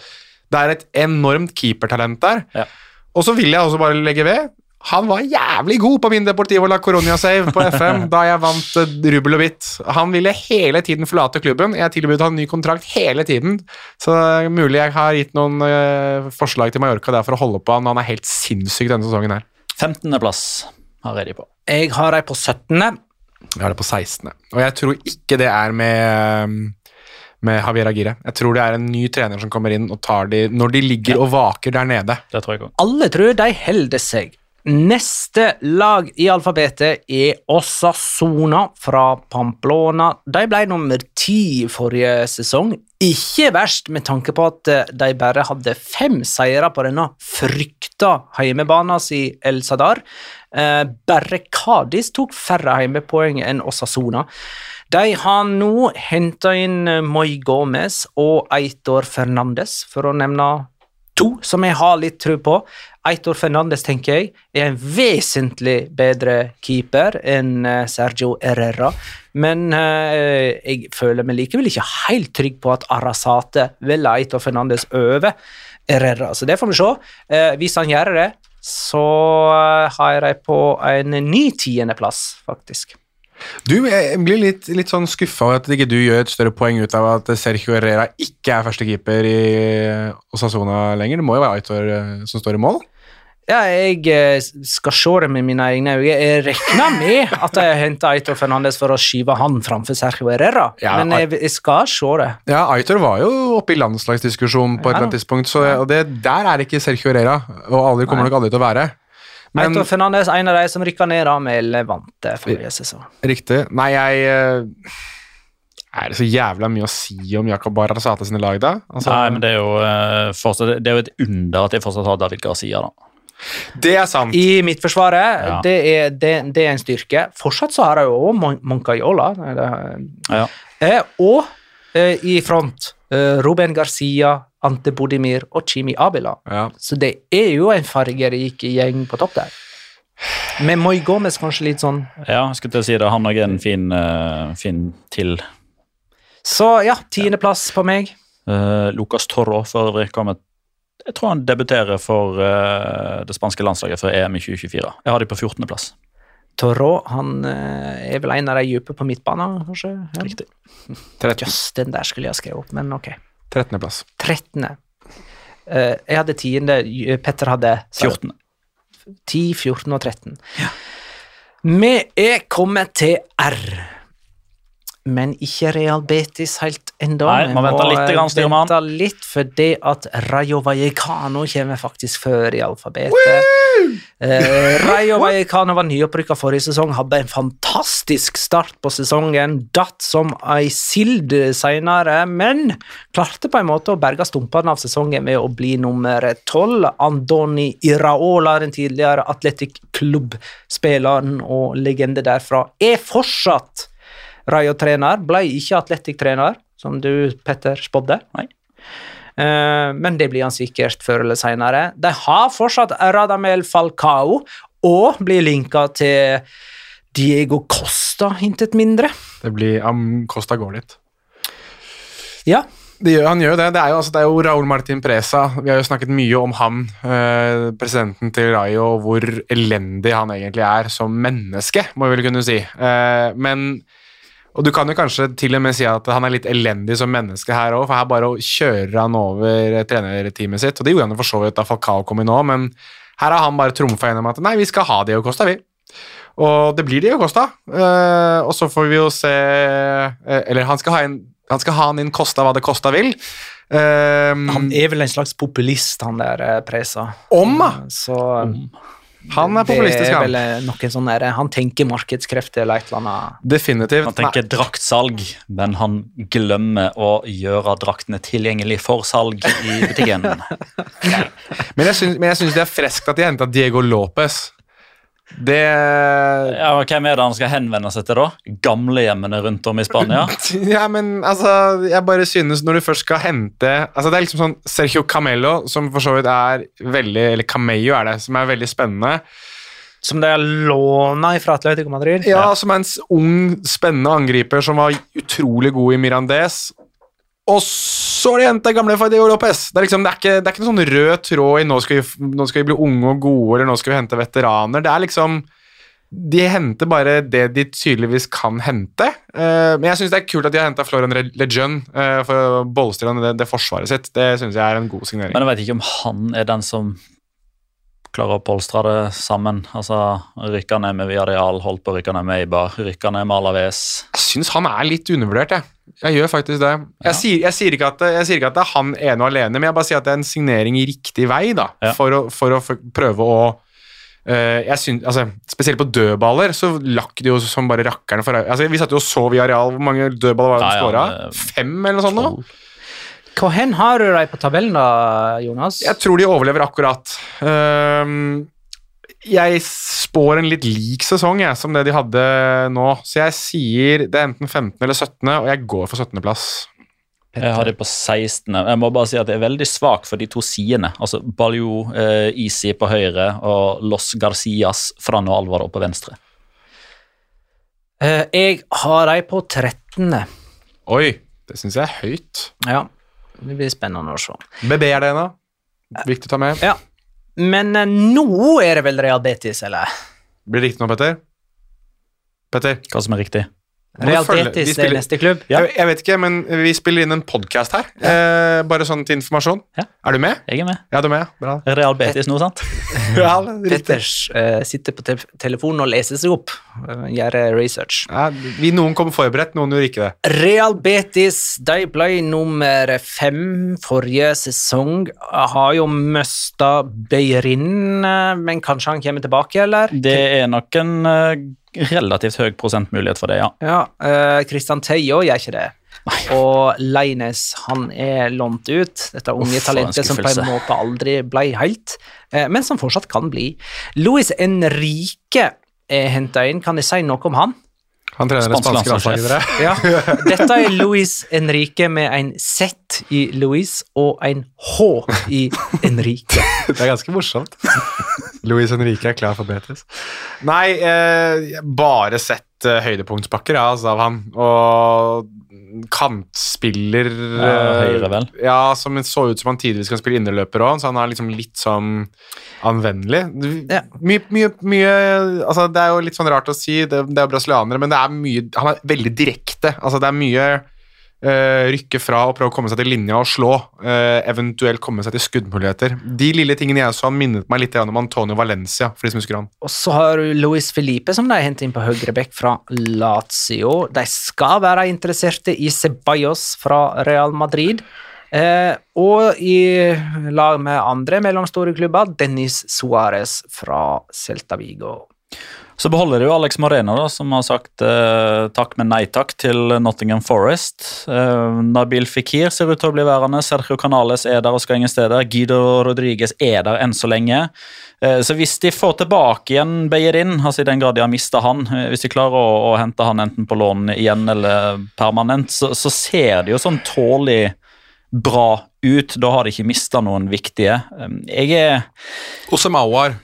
det er et enormt keepertalent der. Ja. Og så vil jeg også bare legge ved han var jævlig god på min Deportivo la Coronia-save på FM da jeg vant eh, rubbel og bit. Han ville hele tiden forlate klubben. Jeg tilbød han ny kontrakt hele tiden. Så det er mulig jeg har gitt noen eh, forslag til Mallorca der for å holde på han. Han er helt sinnssyk denne sesongen her. 15.-plass har jeg de på. Jeg har ei på 17. Jeg har det på 16. Og jeg tror ikke det er med med Javier Agire. Jeg tror det er en ny trener som kommer inn og tar de når de ligger og vaker der nede. Det tror jeg også. Alle tror de holder seg. Neste lag i alfabetet er Osasona fra Pamplona. De ble nummer ti forrige sesong. Ikke verst med tanke på at eh, de bare hadde fem seire på denne frykta hjemmebanen sin El Sadar. Eh, bare Kadis tok færre hjemmepoeng enn Osasona. De har nå henta inn Moi Gomez og Eitor Fernandes, for å nevne to som jeg har litt tro på. Eitor Fernandes tenker jeg, er en vesentlig bedre keeper enn eh, Sergio Herrera. Men eh, jeg føler meg likevel ikke helt trygg på at Arasate vil Eitor Fernandes over Herrera. Så det får vi se. Eh, hvis han gjør det, så eh, har jeg dem på en ny tiendeplass, faktisk. Du, jeg blir litt, litt sånn skuffa over at ikke du gjør et større poeng ut av at Sergio Herrera ikke er førstekeeper i Osasona lenger. Det må jo være Aitor eh, som står i mål? Ja, jeg eh, skal se det med mine egne øyne. Jeg regner med at jeg henta Aitor Fernandes for å skyve han framfor Sergio Herrera, Ja, men jeg, jeg skal se det. Ja, Aitor var jo oppe i landslagsdiskusjonen på et eller annet tidspunkt, så, det, der er ikke Sergio Herrera, og aldri kommer nok aldri til å være. Men Aitor Fernandes en av de som rykka ned da med Levante forrige sesong. riktig. Nei, jeg eh, Er det så jævla mye å si om Jakob Barazate sine lag, da? Altså, Nei, men det er jo eh, fortsatt, det er jo et under at de fortsatt har David Garcia, da. det er sant. I Midtforsvaret, Ja. det, er, det, det er en styrke. Fortsatt så har de jo òg Mon Moncayola. Ja. Eh, og eh, i front eh, Ruben Garcia, Ante Bodimir og Chimi Abila. Ja. Så det er jo en fargerik gjeng på topp der. Med Moi Gomez kanskje litt sånn Ja, skulle til å si det. Han òg er en fin, uh, fin til. Så ja, tiendeplass på meg. Uh, Lucas Torro for øvrig kommer Jeg tror han debuterer for uh, det spanske landslaget for EM i 2024. Jeg har de på 14.-plass. Torro han er vel en av de dype på midtbanen, kanskje? Riktig. Just den der skulle jeg ha skrevet opp, men ok. 13. plass. 13. Uh, jeg hadde tiende, J- Petter hadde sa- 14. 10, 14 og 13. Vi er kommet til R. Men ikke Real Betis helt ennå. Vi må vente litt, eh, grann, styrmann. vente litt, fordi at Rayo Vallecano kommer faktisk før i alfabetet. Eh, Rayo Vallecano var nyopprykka forrige sesong, hadde en fantastisk start på sesongen. Datt som ei sild seinere, men klarte på en måte å berge stumpene av sesongen med å bli nummer tolv. Andoni Iraola, den tidligere Atletic Klubb-spilleren og legende derfra, er fortsatt Rayo-trener. Ble ikke Atletic-trener, som du, Petter, spådde. Nei. Eh, men det blir han sikkert før eller seinere. De har fortsatt Radamel Falcao og blir linka til Diego Costa, intet mindre. Det blir um, Costa går litt. Ja, Det gjør, han gjør jo det. Det er jo, altså, det er jo Raúl Martin Presa. Vi har jo snakket mye om han, eh, presidenten til Rayo, hvor elendig han egentlig er som menneske, må vi vel kunne si. Eh, men Og du kan jo kanskje til og med si at han er litt elendig som menneske her òg, for her bare kjører han over trenerteamet sitt. Og det gjorde han jo for så vidt da Falcao kom inn nå, men her har han bare trumfa gjennom at nei, vi skal ha Diego Costa, vi. Og det blir Diego Costa. Eh, og så får vi jo se eh, Eller han skal ha en han skal ha han inn kosta hva det kosta vil. Um, han er vel en slags populist, han der Presa. om, da! Så Han er populistisk, det er han. vel eh, sånn der, Han tenker markedskrefter eller et eller annet. Definitivt. Han tenker draktsalg, men han glemmer å gjøre draktene tilgjengelig for salg i butikken. Men jeg syns, men jeg syns det er freskt at de henta Diego Lopez. Det Ja, Hvem er det han skal henvende seg til, da? Gamlehjemmene rundt om i Spania? Ja, men altså Jeg bare synes når du først skal hente Altså Det er liksom sånn Sergio Camello, som for så vidt er veldig Eller Camello er det, som er veldig spennende. Som det er låna fra Atletico Madrid. Ja, Som er en ung, spennende angriper som var utrolig god i Mirandes. Og så har de henta gamle Fadeo Lopez. Det er, liksom, det, er ikke, det er ikke noen sånn rød tråd i nå skal, vi, nå skal vi bli unge og gode, eller nå skal vi hente veteraner. Det er liksom De henter bare det de tydeligvis kan hente. Uh, men jeg syns det er kult at de har henta Florian Legend uh, for å bolstre det, det forsvaret sitt. Det syns jeg er en god signering. Men jeg vet ikke om han er den som klarer å polstre det sammen. Altså, Rykka ned med Viadial, holdt på å rykke ned med Eibar, rykka ned med Alaves. Jeg syns han er litt undervurdert, jeg. Jeg gjør faktisk det. Ja. Jeg, sier, jeg, sier ikke at, jeg sier ikke at det er han ene og alene, men jeg bare sier at det er en signering i riktig vei, da, Ja. for, å, for å prøve å Uh, jeg synes, altså, Spesielt på dødballer så lakk det jo som bare rakkerne. for altså, Vi satt jo og så via Real. Hvor mange dødballer var det de Ja, ja, skåra? Fem, eller noe sånt? nå? Hvor hen har du dem på tabellen, da, Jonas? Jeg tror de overlever akkurat. Ehm, jeg spår en litt lik sesong jeg, som det de hadde nå, så jeg sier det er enten 15. eller 17., og jeg går for 17. plass. Jeg har det på 16. Jeg må bare si at jeg er veldig svak for de to sidene. Altså Baljo, eh, Isi på høyre og Los Garcias, Fran og Alvaro på venstre. Eh, jeg har dem på 13. Oi, det syns jeg er høyt. Ja, det blir spennende å se. BB er det ennå. Viktig å ta med. Ja. Men eh, nå er det vel Real Betis, eller? Blir det riktig nå, Petter? Petter? Hva som er riktig? Real Betis er neste klubb. Ja. Jeg, jeg vet ikke, men vi spiller inn en podkast her. Eh, bare sånn til informasjon. Ja. Er du med? Jeg er med. Ja, du er med. Bra. Real Betis nå, sant? Ja. Petters uh, sitter på te telefonen og leser seg opp, Uh, gjør research. Ja, vi, noen kom forberedt, noen gjorde ikke det. Real Betis de ble nummer fem forrige sesong. Har jo mista Beirin, eh, men kanskje han kommer tilbake, eller? Det er nok en eh, relativt høy prosentmulighet for det, ja. Ja, uh, Christian Teio gjør ikke det. Og Leines han er lånt ut. Dette unge Uff, talentet som på en måte aldri ble helt, uh, men som fortsatt kan bli. Louis Enrique er henta inn. Kan jeg si noe om han? Han trener det spanske landslaget. Ja. Dette er Luis Enrique med en Z i Luis og en H i Enrique. Det er ganske morsomt. Luis Henrique er klar for Betis. Nei, eh, bare sett eh, høydepunktspakker ja, altså, av han. Og kantspiller Ja, eh, høyre, vel. Ja, som så ut som han tidvis kan spille innerløper òg, så han er liksom litt sånn anvendelig. Ja. Mye, mye, mye altså, Det er jo litt sånn rart å si, det, det er jo brasilianere, men det er mye Han er veldig direkte. Altså, det er mye eh, rykke fra og prøve å komme seg til linja og slå, eh, eventuelt komme seg til skuddmuligheter. De lille tingene jeg så, minnet meg litt om Antonio Valencia, for de som husker han. Og så har du Luis Felipe, som de har hentet inn på høyrebekk fra Lazio. De skal være interesserte i Ceballos fra Real Madrid. Eh, og i lag med andre mellomstore klubber, Dennis Suárez fra Celta Vigo. Så beholder de jo Alex Moreno, da, som har sagt eh, takk, men nei takk til Nottingham Forest. Eh, Nabil Fikir ser ut til å bli værende. Sergio Canales er der og skal ingen steder. Guido Rodriguez er der enn så lenge. Eh, så hvis de får tilbake igjen Beyerin, altså i den grad de har mista han, eh, hvis de klarer å, å hente han enten på lån igjen eller permanent, så, så ser det jo sånn tålelig bra ut. Da har de ikke mista noen viktige. Eh, Jeg er Osemawar.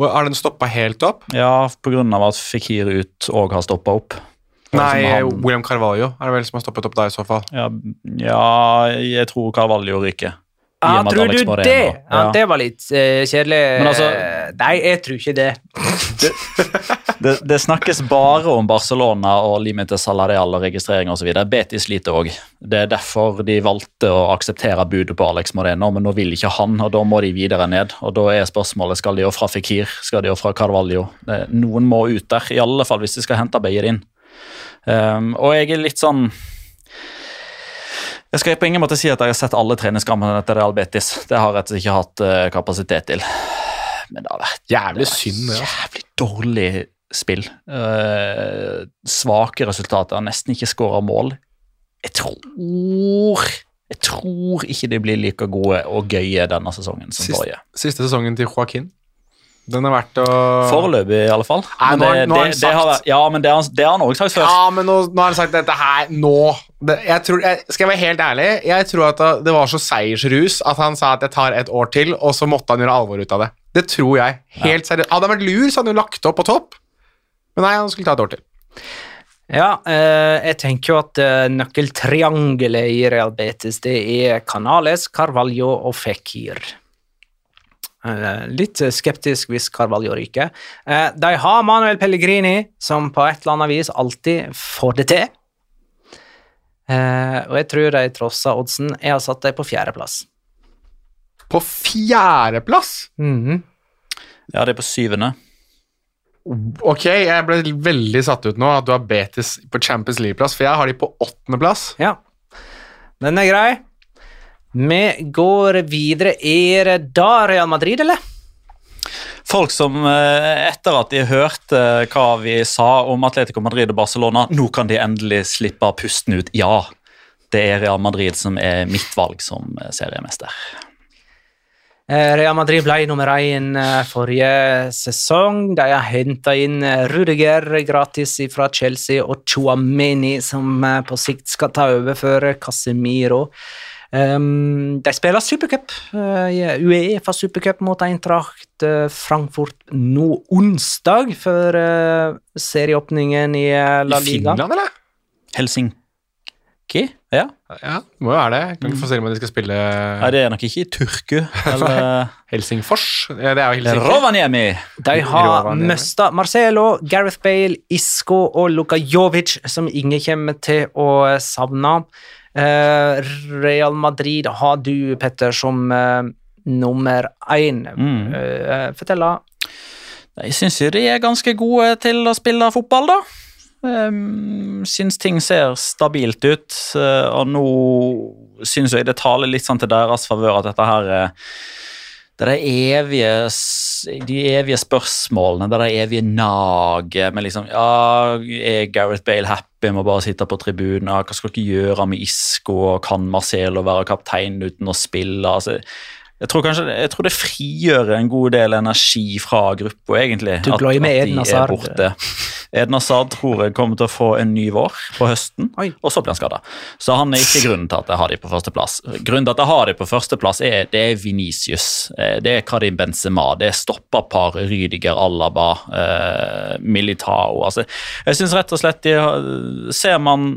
Har den stoppa helt opp? Ja, pga. at Fikir ut òg har stoppa opp. Nei, han- William Carvalho er det vel som har stoppet opp der i så fall. Ja, ja jeg tror Carvalho ryker. Og tror du det? Ja, Ja. Det var litt uh, kjedelig. Men altså- Nei, jeg tror ikke det. Det, det snakkes bare om Barcelona og limite salarial og registrering osv. Betis sliter òg. Det er derfor de valgte å akseptere budet på Alex Moreno, men nå vil ikke han, og da må de videre ned. Og Da er spørsmålet skal de jo fra Fikir, skal de jo fra Carvalho. Noen må ut der, i alle fall hvis de skal hente Beyerin. Um, og jeg er litt sånn Jeg skal på ingen måte si at jeg har sett alle treningskampene til Real Betis. Det har jeg rett og slett ikke hatt eh, kapasitet til. Men det har vært Jævlig synd, altså. jævlig dårlig spill. Uh, svake resultater, nesten ikke skåra mål. Jeg tror Jeg tror ikke de blir like gode og gøye denne sesongen som Sist- forrige. Siste sesongen til Joaquin. Den er verdt å Foreløpig, i alle fall. Nei, Men nå har- det, nå har han det, det har, sagt- ja, men det har han- det har han òg sagt før. Ja, men nå, nå har han sagt dette her nå. Det, jeg tror, jeg, skal jeg være helt ærlig? Jeg tror at det- var så seiersrus at han sa at jeg tar et år til, og så måtte han gjøre alvor ut av det. Det tror jeg. Helt seriøst. Hadde han vært lur, så hadde han jo lagt opp på topp. Men nei, han skulle ta et år til. Ja, eh, jeg tenker jo at eh, nøkkeltriangelet i Real Betis det er Canales, Carvalho og Fekir. Eh, litt skeptisk hvis Carvalho ryker. Eh, de har Manuel Pellegrini, som på et eller annet vis alltid får det til. Eh, og jeg tror de trosser oddsen. Jeg har satt dem på fjerdeplass. På fjerdeplass! Mhm. Ja, det er på syvende. Ok, jeg ble veldig satt ut nå at du har Betis på Champions League-plass, for jeg har de på åttendeplass. Ja, den er grei. Vi går videre. Er det da Real Madrid, eller? Folk som eh, etter at de hørte hva vi sa om Atletico Madrid og Barcelona, nå kan de endelig slippe pusten ut. Ja, det er Real Madrid som er mitt valg som eh, seriemester. Eh, Real Madrid ble nummer én eh, forrige sesong. De har henta inn eh, Rudiger gratis fra Chelsea og Chouameni, som eh, på sikt skal ta over for Casemiro. Um, de spiller supercup, uh, Uefa supercup mot Eintracht eh, Frankfurt nå onsdag, før eh, serieåpningen i La La I Finland, eller? Helsinki? Ja. Ja, det må jo være det. Kan ikke få se om de skal spille Nei, det er nok ikke i Turku eller Helsingfors. Ja, det er jo Helsinki. Rovaniemi. De har mista Marcelo, Gareth Bale, Isco og Luka Jovic, som ingen kommer til å savne. Eh, Real Madrid har du, Petter, som eh, nummer én. Mm. Eh, fortell, da. Jeg syns de er ganske gode til å spille fotball, da. Um, syns ting ser stabilt ut, og nå syns jeg det taler litt sånn til deres favør at dette her eh, det er evige, de evige spørsmålene, det er evige naget med liksom ja, Er Gareth Bale happy med å bare sitte på tribunen? Ja, Hva skal dere gjøre med Isco? Kan Marcelo være kaptein uten å spille? Altså, jeg tror kanskje jeg tror det frigjør en god del energi fra gruppa, egentlig. Du at- med at de er borte. Eden Hazard tror jeg kommer til å få en ny vår på høsten, Oi. og så blir han skada. Så han er ikke grunnen til at jeg har de på førsteplass. Grunnen til at jeg har de på førsteplass, er, det er Venicius, eh, det er Karim Benzema, det er stoppapar Rydiger, Alaba, eh, Militao. Altså, jeg syns rett og slett de Ser man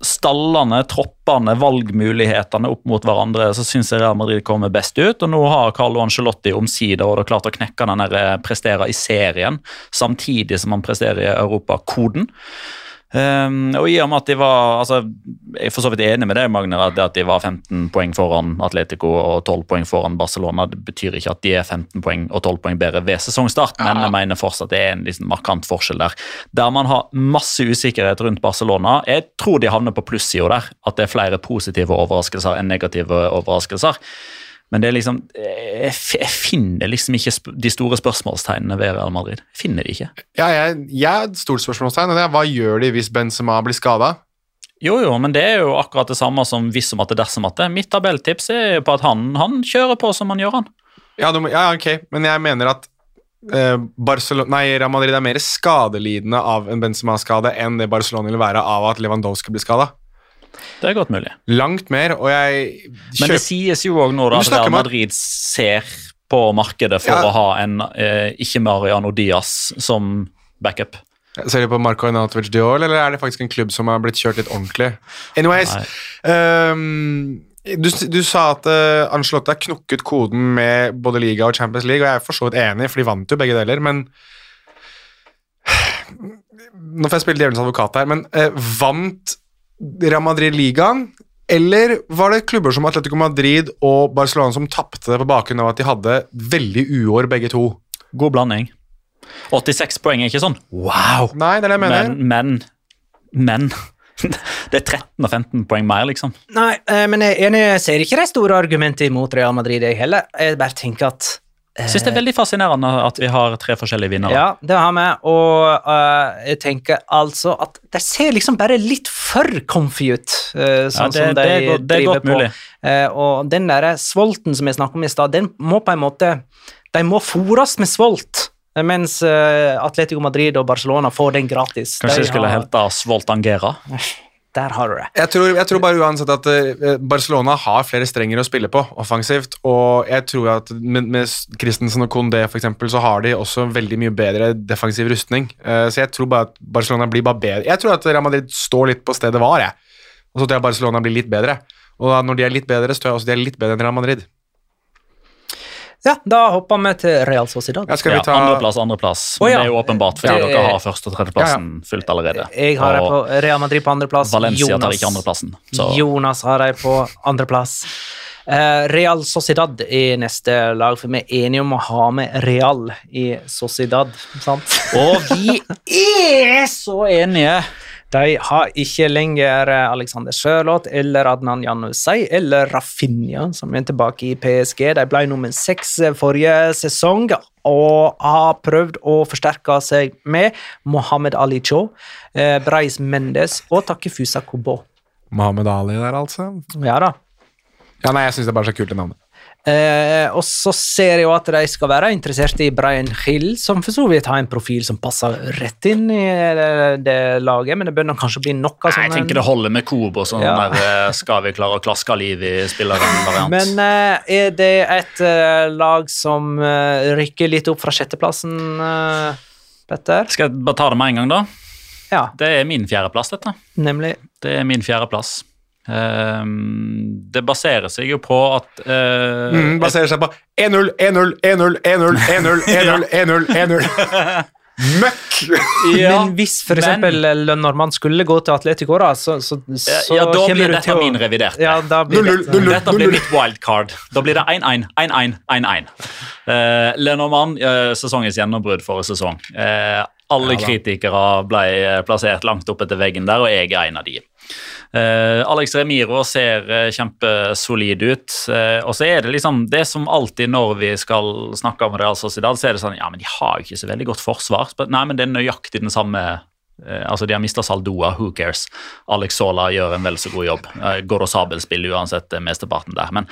stallene, troppene, valgmulighetene opp mot hverandre, så syns jeg Real Madrid kommer best ut. Og nå har Carlo Ancelotti omsider og det er klart å knekke den der, eh, prestere i serien, samtidig som han presterer i Europakoden. Um, og i og med at de var altså, Jeg er for så vidt enig med deg, Magner, at at de var 15 poeng foran Atletico og 12 poeng foran Barcelona, det betyr ikke at de er 15 poeng og 12 poeng bedre ved sesongstart, men jeg mener fortsatt det er en liksom markant forskjell der. Der man har masse usikkerhet rundt Barcelona. Jeg tror de havner på plussida der, at det er flere positive overraskelser enn negative overraskelser. Men det er liksom, jeg, jeg finner liksom ikke de store spørsmålstegnene ved Real Madrid. Jeg finner de ikke. Ja, jeg, jeg stort spørsmålstegn. og det er Hva gjør de hvis Benzema blir skada? Jo, jo, men det er jo akkurat det samme som hvis om at det dersom at det. Mitt tabelltips er jo på at han, han kjører på som han gjør, han. Ja, du må- ja, ok, men jeg mener at eh, Barcelona, nei, Real Madrid er mer skadelidende av en Benzema-skade enn det Barcelona vil være av at Lewandowski blir skada. Det er godt mulig. Langt mer, og jeg Men det sies jo òg nå da at Real Madrid ser på markedet for Ja. å ha en eh, ikke Mariano Diaz som backup. Ser du på Marco Inatovic Diol, eller er det faktisk en klubb som har blitt kjørt litt ordentlig? Anyways, ehm, du, du sa at uh, Ancelotti har knukket koden med både liga og Champions League, og jeg er for så vidt enig, for de vant jo begge deler, men Nå får jeg spille djevelens advokat her, men uh, vant Real Madrid ligaen? Eller var det klubber som Atletico Madrid og Barcelona som tapte på bakgrunn av at de hadde veldig uår, begge to? God blanding. 86 poeng er ikke sånn wow, Nei, det er det jeg mener. men, men, men Det er 13 og 15 poeng mer, liksom. Nei, eh, men jeg jeg ser ikke de store argumentene imot Real Madrid, jeg heller. Jeg bare tenker at Jeg syns det er veldig fascinerende at vi har tre forskjellige vinnere. Ja, det har vi, og uh, jeg tenker altså at de ser liksom bare litt for comfy ut, uh, sånn det- som de det godt- det er driver på. Eh, og den der svolten som jeg snakket om i stad, den må på en måte De må fôres med svolt, eh, mens eh, Atletico Madrid og Barcelona får den gratis. Kanskje de skulle har- hente Svolt Angera? Der har du det. Jeg tror, jeg tror bare uansett at eh, Barcelona har flere strenger å spille på offensivt, og jeg tror at med, med Christensen og Condé for eksempel, så har de også veldig mye bedre defensiv rustning. Eh, så jeg tror bare at Barcelona blir bare bedre. Jeg tror at Real Madrid står litt på stedet var, jeg. Og så tror jeg Barcelona blir litt bedre. Og når de er litt bedre, så tror jeg også de er litt bedre enn Real Madrid. Ja, da hopper vi til Real Sociedad. Ja, skal Ja, vi ta Andreplass, andreplass. Oh, ja. Det er jo åpenbart, fordi Ja. dere har første- og tredjeplassen fylt allerede. Jeg har dem Og på Real Madrid på andreplass. Valencia tar ikke andreplassen. Så Jonas har dem på andreplass. Eh, Real Sociedad i neste lag, for vi er enige om å ha med Real i Sociedad. sant? Og vi er så enige! De har ikke lenger eh, Alexander Sørloth eller Adnan Janusay eller Rafinha, som er tilbake i PSG. De ble nummer seks eh, forrige sesong og har prøvd å forsterke seg med Mohammed Ali Cho, eh, Breis Mendes og Takefusa Kobo. Mohammed Ali der, altså. Ja da. Ja, nei, jeg syns det er bare så kult det navnet. Eh, og så ser jeg jo at de skal være interessert i Brian Hill, som for så vidt har en profil som passer rett inn i det, det laget, men det bør kanskje bli noe sånn Jeg tenker det holder med Coop og sånn Ja. der eh, skal vi klare å klaske liv i spilleren-variant. Men eh, er det et eh, lag som eh, rykker litt opp fra sjetteplassen, Petter? Skal jeg bare ta det med en gang, da? Ja, Det er min fjerdeplass, dette. nemlig. Det er min fjerdeplass. Ehm, det baserer seg jo på at eh, Mm, baserer seg på 1-0, 1-0, 1-0, 1-0, 1-0, 1-0, 1-0, 1-0. Møkk! Ja, men hvis for men- eksempel eh, Lønnormann skulle gå til Atletico, da, så, så, så ja, da blir dette min reviderte. Ja, da blir 0-0, dette- 0-0. Dette blir mitt wildcard. Da blir det 1-1, 1-1, 1-1. Uh, Lenormand, uh, sesongens gjennombrudd forrige sesong. Eh, Alle Ja kritikere ble eh, plassert langt opp etter veggen der, og jeg er en av de. Uh, Alex Remiro ser uh, kjempesolid ut. Uh, og så er det liksom det som alltid når vi skal snakke om Real Sociedad, så er det sånn Ja, men de har jo ikke så veldig godt forsvar. Nei, men det er nøyaktig den samme Altså, de har mista Saldoa, who cares? Alex Sola gjør en vel så god jobb. Går Goro Sabel spiller uansett eh, mesteparten der. Men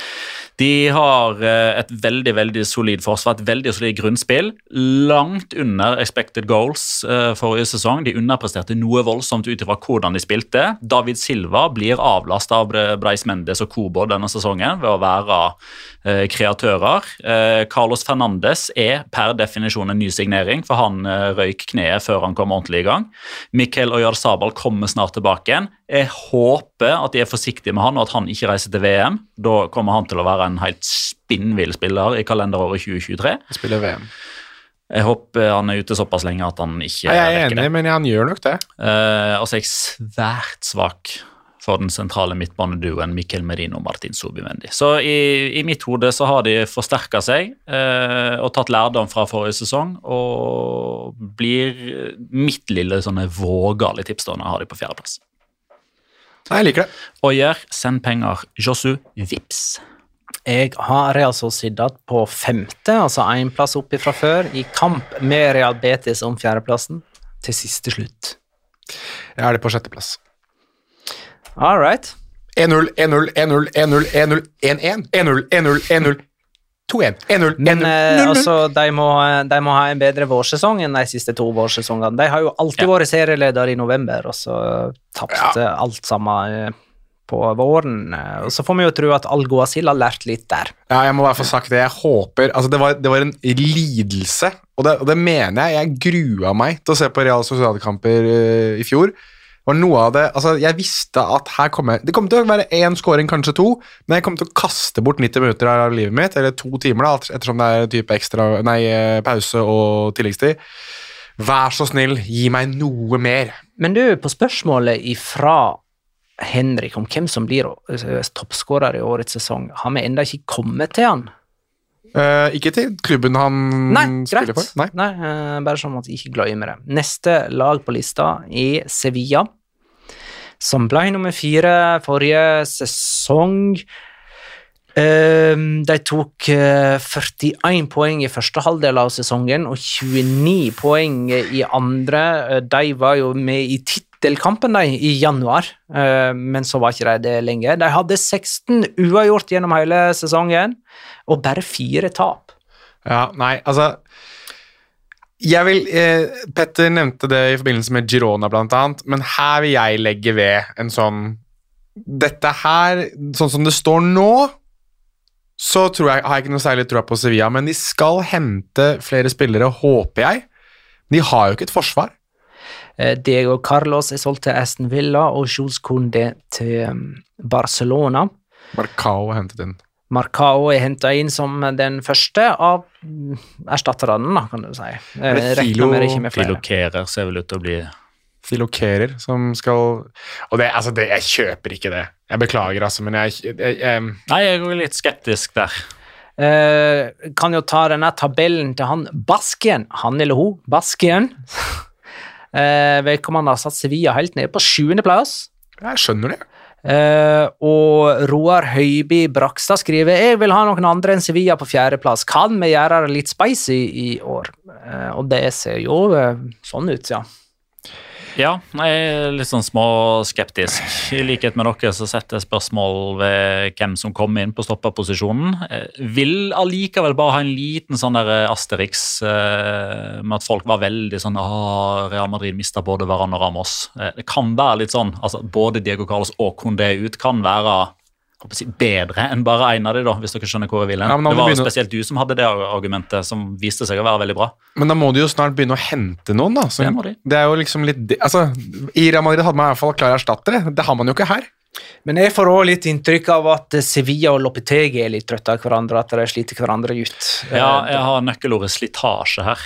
de har eh, et veldig veldig solid forsvar, et veldig solid grunnspill. Langt under expected goals eh, forrige sesong. De underpresterte noe voldsomt ut ifra hvordan de spilte. David Silva blir avlasta av Breis Mendes og Kobo denne sesongen ved å være eh, kreatører. Eh, Carlos Fernandes er per definisjon en ny signering, for han eh, røyk kneet før han kom ordentlig i gang. Mikkel Oyarzabal kommer snart tilbake igjen. Jeg håper at de er forsiktige med han, og at han ikke reiser til VM. Da kommer han til å være en helt spinnvill spiller i kalenderåret 2023. Spiller VM. Jeg håper han er ute såpass lenge at han ikke Ja, jeg er enig, det. men han gjør nok det. Uh, altså, jeg er svært svak for den sentrale midtbaneduoen Mikkel Merino og Martin Sobimendi. Så i, i mitt hode så har de forsterka seg eh, og tatt lærdom fra forrige sesong, og blir mitt lille sånne vågale tips da når jeg har de på fjerdeplass. Jeg liker det. Oyer, send penger. Josu, vips. Jeg har Real Sociedad på femte, altså én plass opp fra før, i kamp med Real Betis om fjerdeplassen til siste slutt. Jeg er det på sjetteplass. All right. 1-0, 1-0, 1-0, 1-0, 1-0, 1-1, 1-0, 1-0, 1-0, 2-1, 1-0, 1-0, Men eh, 0-0. altså, de må, de må ha en bedre vårsesong enn de siste to vårsesongene. De har jo alltid Ja. vært serieleder i november, og så tapte alt sammen eh, på våren. Eh, Og så får vi jo tro at Algoasil har lært litt der. Ja, jeg må i hvert fall sagt det. Jeg håper Altså, det var, det var en lidelse, og det, og det mener jeg. Jeg grua meg til å se på Real Sociedad-kamper eh, i fjor. Var noe av det Altså, jeg visste at her kommer Det kommer til å være én scoring, kanskje to, men jeg kommer til å kaste bort 90 minutter av livet mitt, eller to timer, da, ettersom det er type ekstra Nei, eh, pause og tilleggstid. Vær så snill, gi meg noe mer. Men du, på spørsmålet ifra Henrik om hvem som blir eh, toppskårer i årets sesong, har vi ennå ikke kommet til han? Uh, ikke til klubben han Nei, spiller greit. for. Nei. eh, bare sånn at jeg ikke glemmer det. Neste lag på lista er Sevilla, som ble nummer fire forrige sesong. Ehm, de tok eh, 41 poeng i første halvdel av sesongen og 29 poeng i andre. Eh, De var jo med i tittelkampen i januar, eh, men så var ikke de det lenge. De hadde 16 uavgjort gjennom hele sesongen, og bare fire tap. Ja, nei, altså jeg vil, eh, Petter nevnte det i forbindelse med Girona, blant annet, men her vil jeg legge ved en sånn Dette her, sånn som det står nå, så tror jeg, har jeg ikke noe særlig tro på Sevilla, men de skal hente flere spillere, håper jeg. De har jo ikke et forsvar. Eh, Diego Carlos er solgt til Aston Villa, og Jules Koundé til um, Barcelona. Marcao hentet inn. Marcao er henta inn som den første av erstatterne, kan du si. Det Filo-. Filokerer ser vel ut til å bli Filokerer som skal Og det, altså det, jeg kjøper ikke det. Jeg beklager, altså, men jeg, jeg, jeg Nei, jeg er litt skeptisk der. Eh, kan jo ta denne tabellen til han Baskien, han eller hun, Baskien. eh, Vedkommende har satt Sevilla helt ned på sjuendeplass. Jeg skjønner det. Eh, og Roar Høiby Brakstad skriver jeg vil ha noen andre enn Sevilla på fjerdeplass. Kan vi gjøre det litt spicy i år? Uh, og det ser jo uh, sånn ut, ja. Ja, jeg er litt sånn småskeptisk. I likhet med dere så setter jeg spørsmål ved hvem som kommer inn på stopperposisjonen. Eh, Vil allikevel bare ha en liten sånn der eh, Asterix eh, med at folk var veldig sånn ah, Real Madrid mista både Varan og Ramos. Det kan være litt sånn altså Både Diego Carlos og Condé ut kan være håper si, bedre enn bare én av dem, da, hvis dere skjønner hvor jeg vil hen. Ja, det var begynne- spesielt du som hadde det argumentet, som viste seg å være veldig bra. Men da må de jo snart begynne å hente noen, da. Så Det må de. det er jo liksom litt de... Altså, I Real Madrid hadde man i hvert fall klare erstattere. Det har man jo ikke her. Men jeg får òg litt inntrykk av at Sevilla og Lopetegi er litt trøtte av hverandre, at de sliter hverandre ut. Ja, jeg har nøkkelordet slitasje her.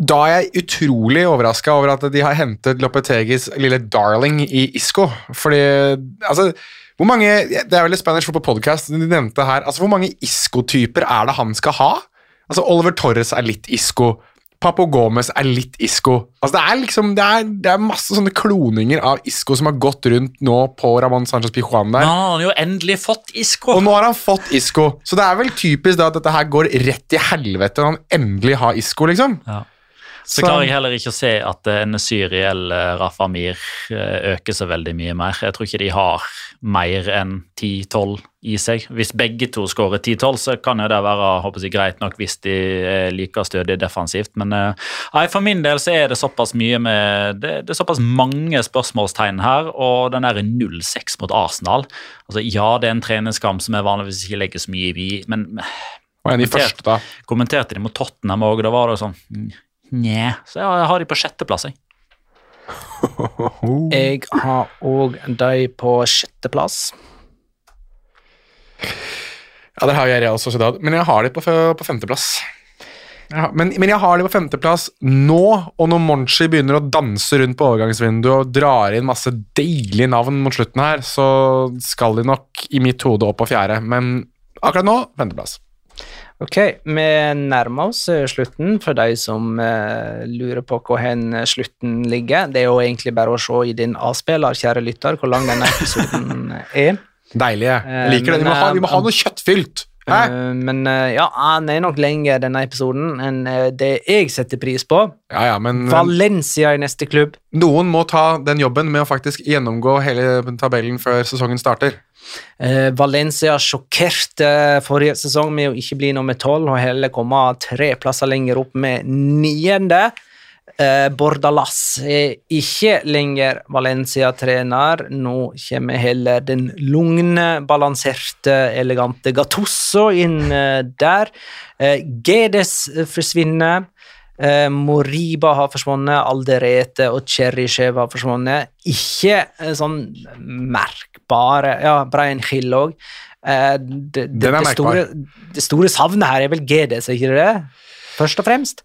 Da er jeg utrolig overraska over at de har hentet Lopetegis lille darling i Isco. Fordi Altså, hvor mange Det er vel Spanish Football Podcast de nevnte her. Altså, Hvor mange isko-typer er det han skal ha? Altså, Oliver Torres er litt isko. Papo Gomez er litt isko. Altså det, er liksom, det, er, det er masse sånne kloninger av isko som har gått rundt nå på Ramón Sánchez Pijuan der. Nå har han jo endelig fått isko. Og nå har han fått isko. så det er vel typisk da at dette her går rett i helvete når han endelig har isko, liksom. Ja. Så klarer jeg heller ikke å se at en Syri eller Rafa Mir eh, øker så veldig mye mer. Jeg tror ikke de har mer enn 10-12 i seg. Hvis begge to skårer 10-12, så kan jo det være jeg, greit nok hvis de er like stødige defensivt. Men eh, nei, for min del så er det såpass mye med Det, det er såpass mange spørsmålstegn her, og den der 0-6 mot Arsenal altså Ja, det er en treningskamp som jeg vanligvis ikke legger så mye i, men Og en i første, da. kommenterte de mot Tottenham òg, da var det sånn Nja. Så jeg har de på sjetteplass, jeg. Jeg har òg de på sjetteplass. Ja, der har jeg Real Sociedad, men jeg har de på, på femteplass. Ja, men, men jeg har de på femteplass nå, og når Monchi begynner å danse rundt på overgangsvinduet og drar inn masse deilige navn mot slutten her, så skal de nok i mitt hode opp på fjerde, men akkurat nå femteplass. Ok, vi nærmer oss eh, slutten for de som eh, lurer på hvor hen slutten ligger. Det er jo egentlig bare å se i din avspiller, kjære lytter, hvor lang denne episoden er. Deilig. Jeg Eh, liker det. Vi må, ha, vi må ha eh, noe kjøttfylt. Hæ? Eh, men eh, ja, den er nok lenger denne episoden enn eh, det jeg setter pris på. Ja, ja, men, men Valencia i neste klubb. noen må ta den jobben med å faktisk gjennomgå hele tabellen før sesongen starter. Eh, Valencia sjokkerte forrige sesong med å ikke bli nummer tolv og heller komme tre plasser lenger opp med niende. Eh, Bordalas er ikke lenger Valencia-trener. Nå kommer heller den lugne, balanserte, elegante Gattusso inn eh, der. Gedes forsvinner. Moriba har forsvunnet, Alderete og Cheryshev har forsvunnet. Ikke sånn sånn merkbare Ja, Brian Hill òg. Eh, det, det, det, store, det store savnet her er vel GD, er ikke det? Først og fremst.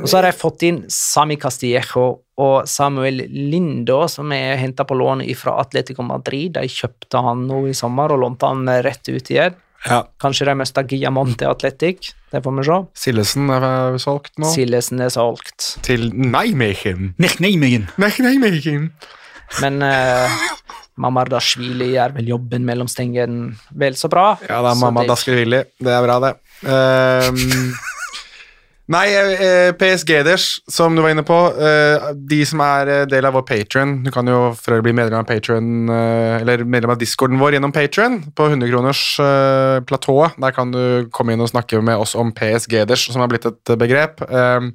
Og så har jeg fått inn Sami Castillejo og Samuel Lindo, som er henta på lån fra Atletico Madrid. De kjøpte han nå i sommer og lånte han rett ut igjen. Ja. Kanskje de mista Guillamont til Atletic. Det får vi se. Sillesen er solgt nå. Sillesen er solgt. Til Nijmegen. Nijmegen. Nijmegen. Men uh, Mamardashvili gjør vel jobben mellom stengene vel så bra. Ja, det er Så det- er bra, det. Um, nei, eh, PSG-ders, som du var inne på. eh, de som er eh, del av vår patron Du kan jo for å bli medlem av Patreon, eh, eller medlem av discorden vår gjennom Patron på 100 kroners uh, platået. Der kan du komme inn og snakke med oss om PSG-ders, som har blitt et eh, begrep. Ehm,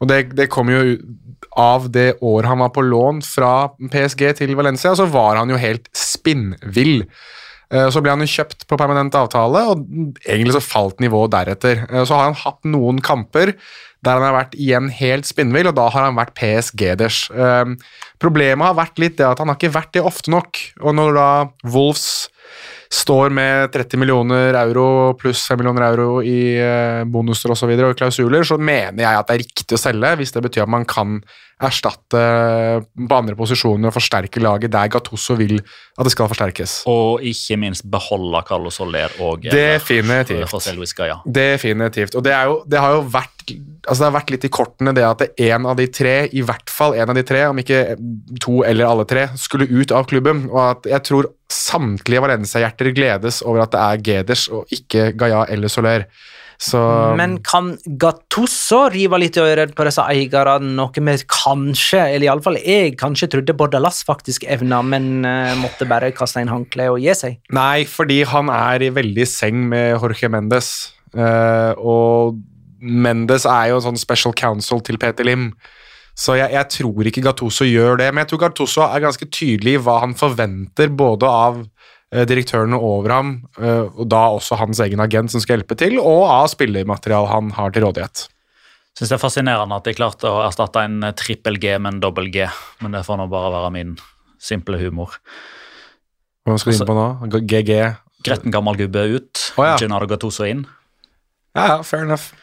og det, det kom jo av det året han var på lån fra PSG til Valencia, så var han jo helt spinnvill. Eh, Så ble han jo kjøpt på permanent avtale, og egentlig så falt nivået deretter. Eh, Så har han hatt noen kamper der han har vært igjen helt spinnvill, og da har han vært PSG-ders. Eh, Problemet har vært litt det at han har ikke vært det ofte nok, og når da Wolves står med 30 millioner euro pluss 5 millioner euro i eh, bonuser og, så videre, og klausuler, så mener jeg at det er riktig å selge hvis det betyr at man kan erstatte på andre posisjoner og forsterke laget der Gattuso vil at det skal forsterkes. Og ikke minst beholde Carlos Soler og Definitivt. José Luis Gaya. Definitivt. Og det, jo, det har jo vært altså det har vært litt i kortene det at en av de tre, i hvert fall en av de tre, om ikke to eller alle tre, skulle ut av klubben. Og at jeg tror samtlige Valencia-hjerter gledes over at det er Geders og ikke Gaia eller Soler. Så Men kan Gattusso rive litt i øret på disse eierne, noe vi kanskje, eller iallfall jeg, kanskje trodde Bordalas faktisk evna, men uh, måtte bare kaste inn håndkleet og gi seg? Nei, fordi han er i veldig seng med Jorge Mendes. uh, og Mendes er jo en sånn special counsel til Peter Lim. Så jeg, jeg tror ikke Gattuso gjør det, men jeg tror Gattuso er ganske tydelig i hva han forventer både av eh, direktørene over ham, eh, og da også hans egen agent som skal hjelpe til, og av spillermaterial han har til rådighet. Syns det er fascinerende at de klarte å erstatte en trippel G med en dobbel G, men det får nå bare være min simple humor. Hva skal du inn på nå? GG? Gretten gammel gubbe ut, oh, ja. Gennaro Gattuso inn. Ja, ja, fair enough.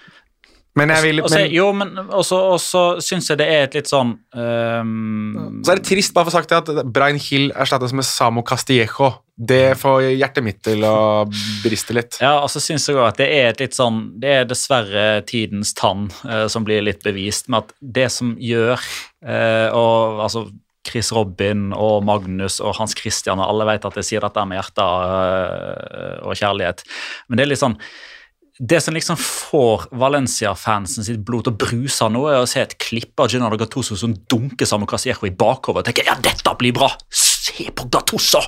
Men jeg vil men, jo, men også, også syns jeg det er et litt sånn um... Så er det trist bare for å sagt det at Brian Hill erstattes med Samo Castillejo. Det får hjertet mitt til å briste litt. Ja, og så syns jeg også at det er et litt sånn Det er dessverre tidens tann uh, som blir litt bevist, med at det som gjør uh, Og altså Chris Robin og Magnus og Hans Christian og alle vet at jeg sier dette med hjerte uh, og kjærlighet, men det er litt sånn det som liksom får Valencia-fansen sitt blod til å bruse nå, er å se et klipp av Gennaro Gattuso som dunker Samu Casiero i bakover og tenker ja, dette blir bra! Se på Gattuso!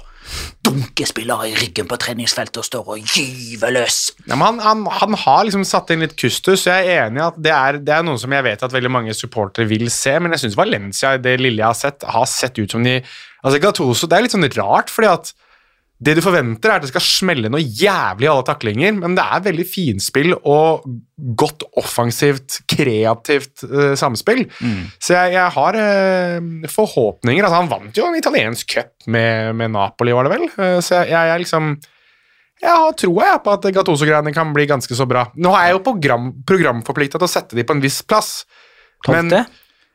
Dunker spillere i ryggen på treningsfeltet og står og gyver løs. Ja, han, han, han har liksom satt inn litt kustus, jeg er enig i at det er, det er noe som jeg vet at veldig mange supportere vil se, men jeg syns Valencia, det lille jeg har sett, har sett ut som de Altså, Gattuso, det er litt sånn rart, fordi at det du forventer, er at det skal smelle noe jævlig i alle taklinger, men det er veldig finspill og godt offensivt, kreativt uh, samspill. Så jeg, jeg har uh, forhåpninger. Altså, han vant jo en italiensk cup med, med Napoli, var det vel? Uh, så jeg, jeg jeg liksom jeg har troa jeg, på at Gattoso-greiene kan bli ganske så bra. Nå er jeg jo program, programforplikta til å sette de på en viss plass. Men Tolvte?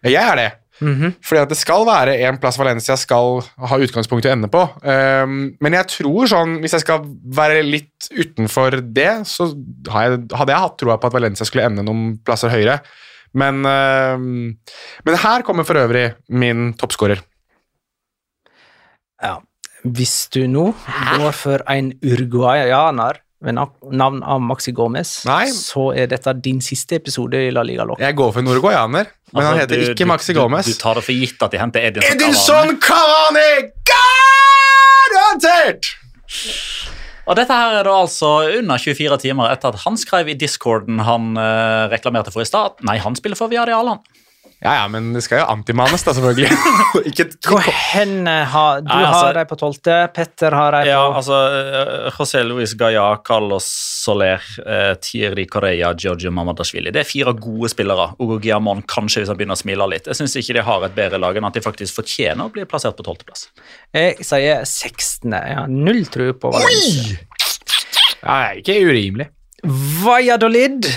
Ja, jeg er det. Fordi at det skal være en plass Valencia skal ha utgangspunkt til å ende på. Um, men jeg tror sånn, hvis jeg skal være litt utenfor det, så hadde jeg hatt troa på at Valencia skulle ende noen plasser høyere. Men, um, men her kommer for øvrig min toppskårer. Ja. Hvis du nå går for en uruguayaner med navn av Maxi Gomez, Nei. så er dette din siste episode i La Liga Loca. Jeg går for en uruguayaner, men han Altså, heter du- ikke Maxi Gomez. Du, du tar det for gitt at de henter Edinson, Edinson Cavani! Garantert! Og dette her er da altså under 24 timer etter at han skrev i discorden han eh, reklamerte for i stad. Nei, han spiller for Viadial, han. Ja, ja, men det skal jo antimanes, da, selvfølgelig. ikke, Hvor hen har Du Nei, altså- har de på tolvte, Petter har de på Ja, altså eh, José Luis Gaya, Carlos Soler, eh, Thierry Correa, Giorgio Mamadashvili. Det er fire gode spillere. Ogo Giamon kanskje hvis han begynner å smile litt. Jeg syns ikke de har et bedre lag enn at de faktisk fortjener å bli plassert på tolvteplass. Jeg sier 16. Jeg har null tro på Valencia. Oi! det er ikke urimelig. Valladolid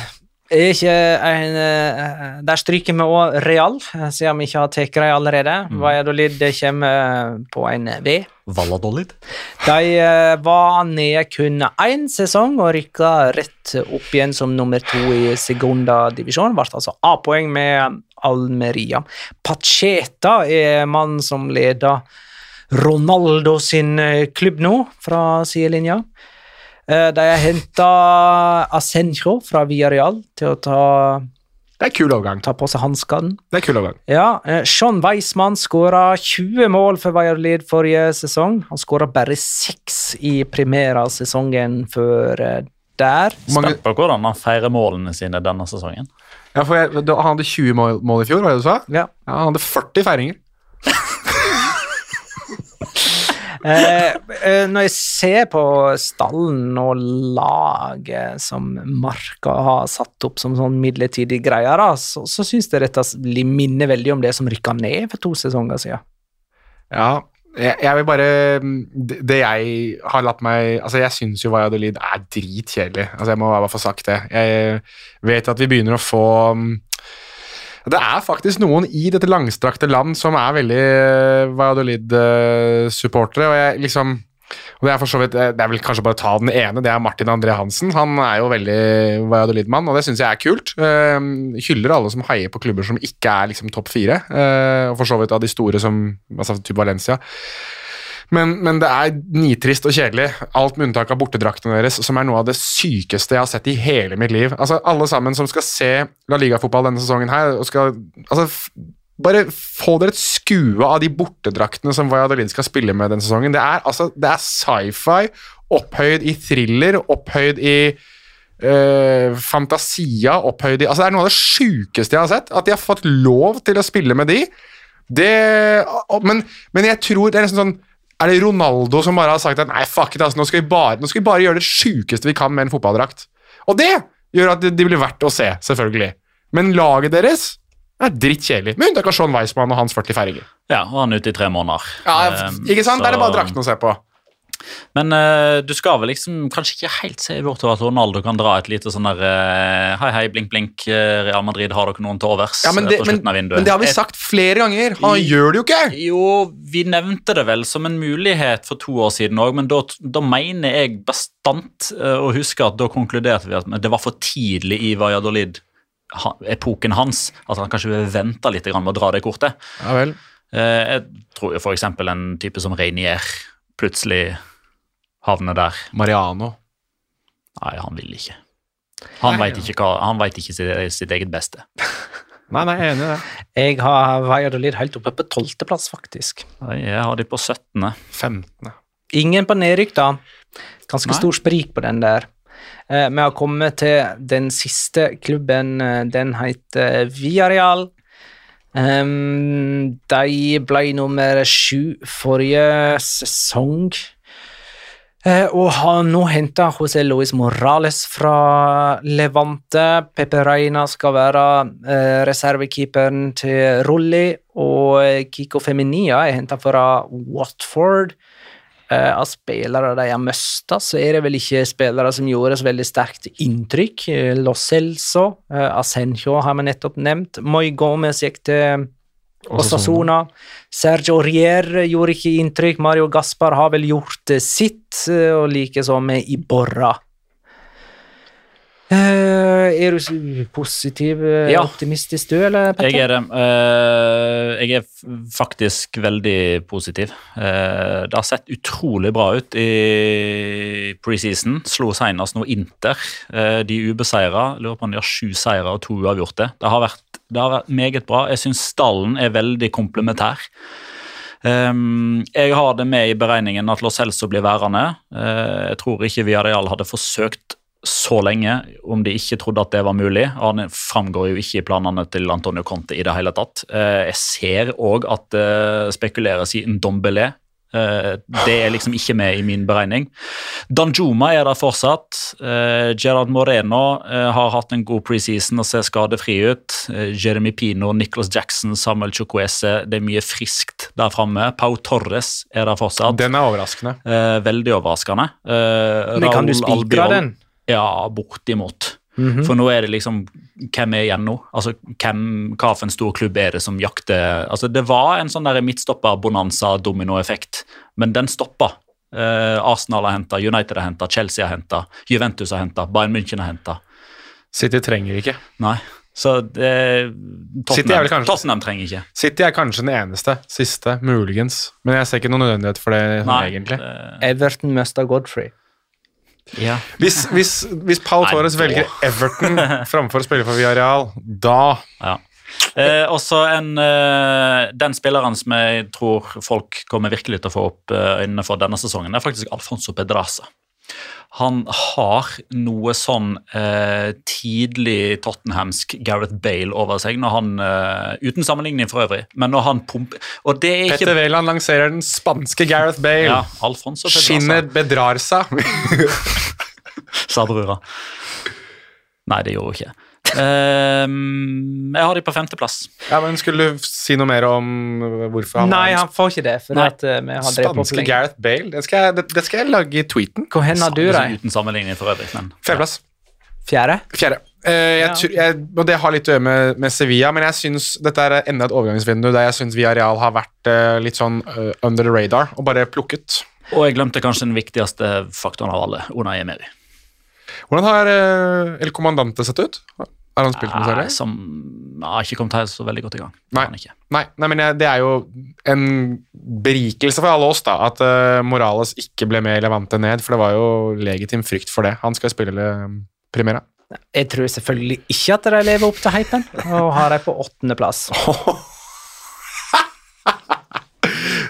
ikke en eh, Der stryker vi òg Real, eh, siden vi ikke har tatt dem allerede. Valladolid kommer på en V. Valladolid. De eh, var nede kun én sesong og rykka rett opp igjen som nummer to i segunda divisjon. Ble altså A-poeng med Almeria. Pacheta er mannen som leder Ronaldo sin eh, klubb nå, fra sidelinja. Eh, De har henta Asenjo fra Villarreal til å ta, Det er kul overgang. ta på seg hanskene. Det er kul overgang. Ja, eh, Sean Weissmann skåra 20 mål for Valladolid forrige sesong. Han skåra bare seks i primæra-sesongen før eh, der. Spør mange, på hvordan han feirer målene sine denne sesongen. ja, for jeg, da, han hadde 20 mål, mål i fjor, var det du sa? Ja. Ja, han hadde 40 feiringer. Eh, eh, når jeg ser på stallen og laget som Marka har satt opp som sånn midlertidig greie, da, så, så syns jeg dette minner veldig om det som rykka ned for to sesonger siden. Ja, jeg, vil bare Det det jeg har latt meg Altså, jeg syns jo Valladolid er dritkjedelig. Altså, jeg må bare få sagt det. Jeg vet at vi begynner å få mm, Det er faktisk noen i dette langstrakte land som er veldig Valladolid-supportere, og jeg liksom og Det er for så vidt, det er vel kanskje bare å ta den ene, det er Martin André Hansen. Han er jo veldig Valladolid-mann, og det syns jeg er kult. Uh, hyller alle som heier på klubber som ikke er liksom topp fire, uh, og for så vidt av de store som altså typ Valencia. Men, men det er nitrist og kjedelig, alt med unntak av bortedraktene deres, som er noe av det sykeste jeg har sett i hele mitt liv. Altså, Alle sammen som skal se La Liga-fotball denne sesongen her, og skal altså, bare få dere et skue av de bortedraktene som Valladolid skal spille med denne sesongen. Det er, altså, er sci-fi, opphøyd i thriller, opphøyd i eh, Fantasia, opphøyd Altså, det er noe av det sjukeste jeg har sett. At de har fått lov til å spille med de. Det Men, men jeg tror det er nesten sånn Er det Ronaldo som bare har sagt at nei, fuck it, altså, nå skal vi bare, nå skal vi bare gjøre det sjukeste vi kan med en fotballdrakt? Og det gjør at de blir verdt å se, selvfølgelig. Men laget deres er drittkjedelig, med unntak av Sean Weissmann og hans 40 feiringer. Ja, og han er ute i tre måneder. Ja, Eh, ikke sant? Da er det bare drakten å se på. Men uh, du skal vel liksom kanskje ikke helt se bort til at Ronaldo kan dra et lite sånn der uh, Hei, hei, blink, blink, eh, Real Madrid, har dere noen til overs Ja, men det, men, men det har vi sagt flere ganger. Han I- gjør det jo ikke! Jo, vi nevnte det vel som en mulighet for to år siden òg, men da, da mener jeg bastant uh, å huske at da konkluderte vi at det var for tidlig i Valladolid-epoken hans. At han kanskje vil vente litt med å dra det kortet. Ja vel. Jeg tror jo f.eks. en type som Reinier plutselig havne der. Mariano. Nei, han vil ikke. Han veit ikke, hva- han vet ikke sitt, sitt eget beste. Nei, nei, jeg er enig i det. Jeg har Valladolid helt oppe på tolvteplass, faktisk. Nei, Jeg har de på 17. 15. Ingen på nedrykk, da. Ganske Nei. stor sprik på den der. Eh, Vi har kommet til den siste klubben. eh, Den heter Villarreal. Um, de ble nummer sju forrige sesong. Eh, og har nå henta José Luis Morales fra Levante. Pepe Reina skal være eh, reservekeeperen til Rulli. Og Kiko Feminia er henta fra Watford. Eh, av spillere de har mista, så er det vel ikke spillere som gjorde så veldig sterkt inntrykk. Eh, Lo Celso, eh, Asenjo har vi nettopp nevnt. Moi Gomez gikk til Osasuna. Sergio Rier gjorde ikke inntrykk. Mario Gaspar har vel gjort sitt, og likeså med Iborra. Eh, er du positiv, eh, Ja. optimistisk du, eller Petter? Jeg er det. Uh, jeg er faktisk veldig positiv. Uh, det har sett utrolig bra ut i preseason. Slo senest nå Inter. de de ubeseira. Lurer på om de har sju seire og to uavgjorte. Det har vært, det har vært meget bra. Jeg syns stallen er veldig komplementær. Um, jeg har det med i beregningen at Lo Celso blir værende. Uh, jeg tror ikke Villarreal hadde forsøkt så lenge om de ikke trodde at det var mulig. Han framgår jo ikke i planene til Antonio Conte i det hele tatt. Eh, jeg ser òg at det spekuleres i en dombelé. det er liksom ikke med i min beregning. Danjuma er der fortsatt. Eh, Gerard Moreno eh, har hatt en god preseason og ser skadefri ut. Eh, Jeremy Pino, Nicholas Jackson, Samuel Chukwese. Det er mye friskt der framme. Pau Torres er der fortsatt. Den er overraskende. Eh, veldig overraskende. Eh, Men kan du spikre den? Ja, bortimot. Mhm. For nå er det liksom Hvem er igjen nå? Altså, hvem, Hva for en stor klubb er det som jakter Altså, Det var en sånn midtstopper-bonanza-dominoeffekt, men den stoppa. Eh, Arsenal har henta, United har henta, Chelsea har henta, Juventus har henta, Bayern München har henta. City trenger ikke. Nei. Så det, City Tottenham, kanskje- Tottenham trenger ikke. City er kanskje den eneste. Siste, muligens. Men jeg ser ikke noen nødvendighet for det Nei, egentlig. det- Everton mista Godfrey. Ja. Hvis, hvis, hvis Paul Torres velger Everton framfor å spille for Villarreal, da Ja. Eh, også en, eh, Den spilleren som jeg tror folk kommer virkelig til å få opp eh, øynene for denne sesongen, er faktisk Alfonso Pedraza. Han har noe sånn eh, tidlig tottenhamsk Gareth Bale over seg, når han, eh, uten sammenligning for øvrig. Men når han pumper Og det er ikke Petter Wæland lanserer den spanske Gareth Bale. ja, Alfonso Pedraza, Skinnet bedrar seg. sa brura. Nei, det gjorde hun ikke. Ehm, jeg har de på femteplass. ja, men Skulle du si noe mer om hvorfor han Nei, han får ikke det. For at, eh, vi har Spanske. Gareth Bale. Det skal, jeg, det, det skal jeg lage i tweeten. Hvor hen har du deg? Uten sammenligning for øvrig. Men, Fjerdeplass. Fjerde? Fjerde. Uh, jeg, Ja. jeg, og Det har litt å gjøre med, med Sevilla, men jeg synes dette er enda et overgangsvindu der jeg syns Villarreal har vært uh, litt sånn uh, under the radar og bare plukket. Og jeg glemte kanskje den viktigste faktoren av alle, Unai Emeri. Hvordan har El Comandante sett ut? Har han spilt noe særlig? som har ikke kommet helt så veldig godt i gang. Nei. han ikke. Nei, nei, men jeg, det er jo en berikelse for alle oss da, at uh, Morales ikke ble med Levante ned, for det var jo legitim frykt for det. Han skal spille eh, Primera. Jeg tror selvfølgelig ikke at de lever opp til hypen, og har dem på åttendeplass.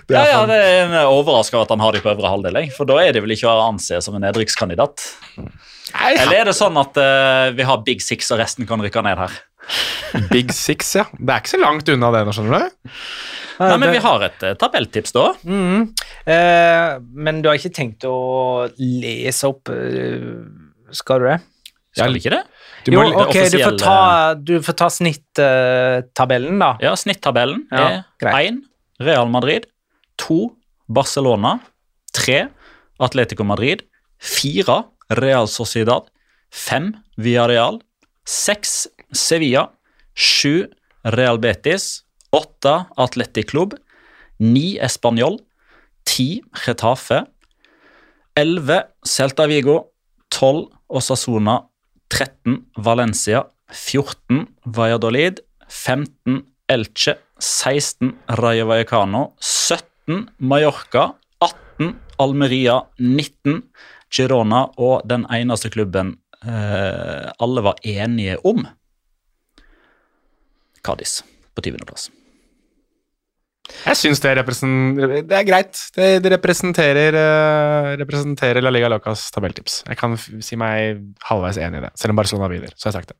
Ja, ja, det er en overraska at han har dem på øvre halvdel, for da er de vel ikke å anse som en nedrykkskandidat? Nei, Eller er det sånn at uh, vi har Big Six og resten kan rykke ned her? Big Six, ja. Det er ikke så langt unna det nå, skjønner du. Nei, men vi har et uh, tabelltips da. Mhm. Eh, men du har ikke tenkt å lese opp eh, Skal du det? Skal vi ikke det? Du jo, ok, ok, du får ta, du får ta snittabellen, da. Ja, snittabellen Ja, er greit. 1 Real Madrid, 2 Barcelona, 3 Atletico Madrid. Fire Real Sociedad. Fem Villarreal. Seks Sevilla. Sju Real Betis. Åtte Atletic Club. Ni Español. Ti Retafe. Elleve Celta Vigo. Tolv Osasona. 13 Valencia. 14 Valladolid. 15 Elche. 16 Rayo Vallecano. 17 Mallorca. 18 Almeria. 19 Girona. Og den eneste klubben eh, alle var enige om Cádiz på 20.-plass. Jeg syns det, det er greit. Det, det representerer, uh, representerer La Liga Locas tabelltips. Jeg kan f si meg halvveis enig i det, selv om Barcelona vinner. Så har jeg sagt det.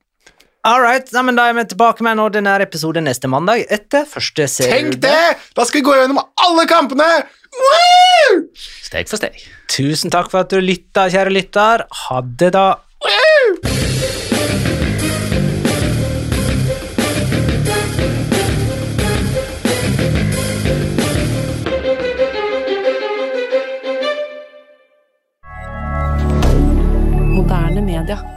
All right, ja, men Da er vi tilbake med en ordinær episode neste mandag etter første serie. Tenk det! Da skal vi gå gjennom alle kampene! Woo! Steg for steg. Tusen takk for at du lytta, kjære lytter. Ha det, da. Moderne media.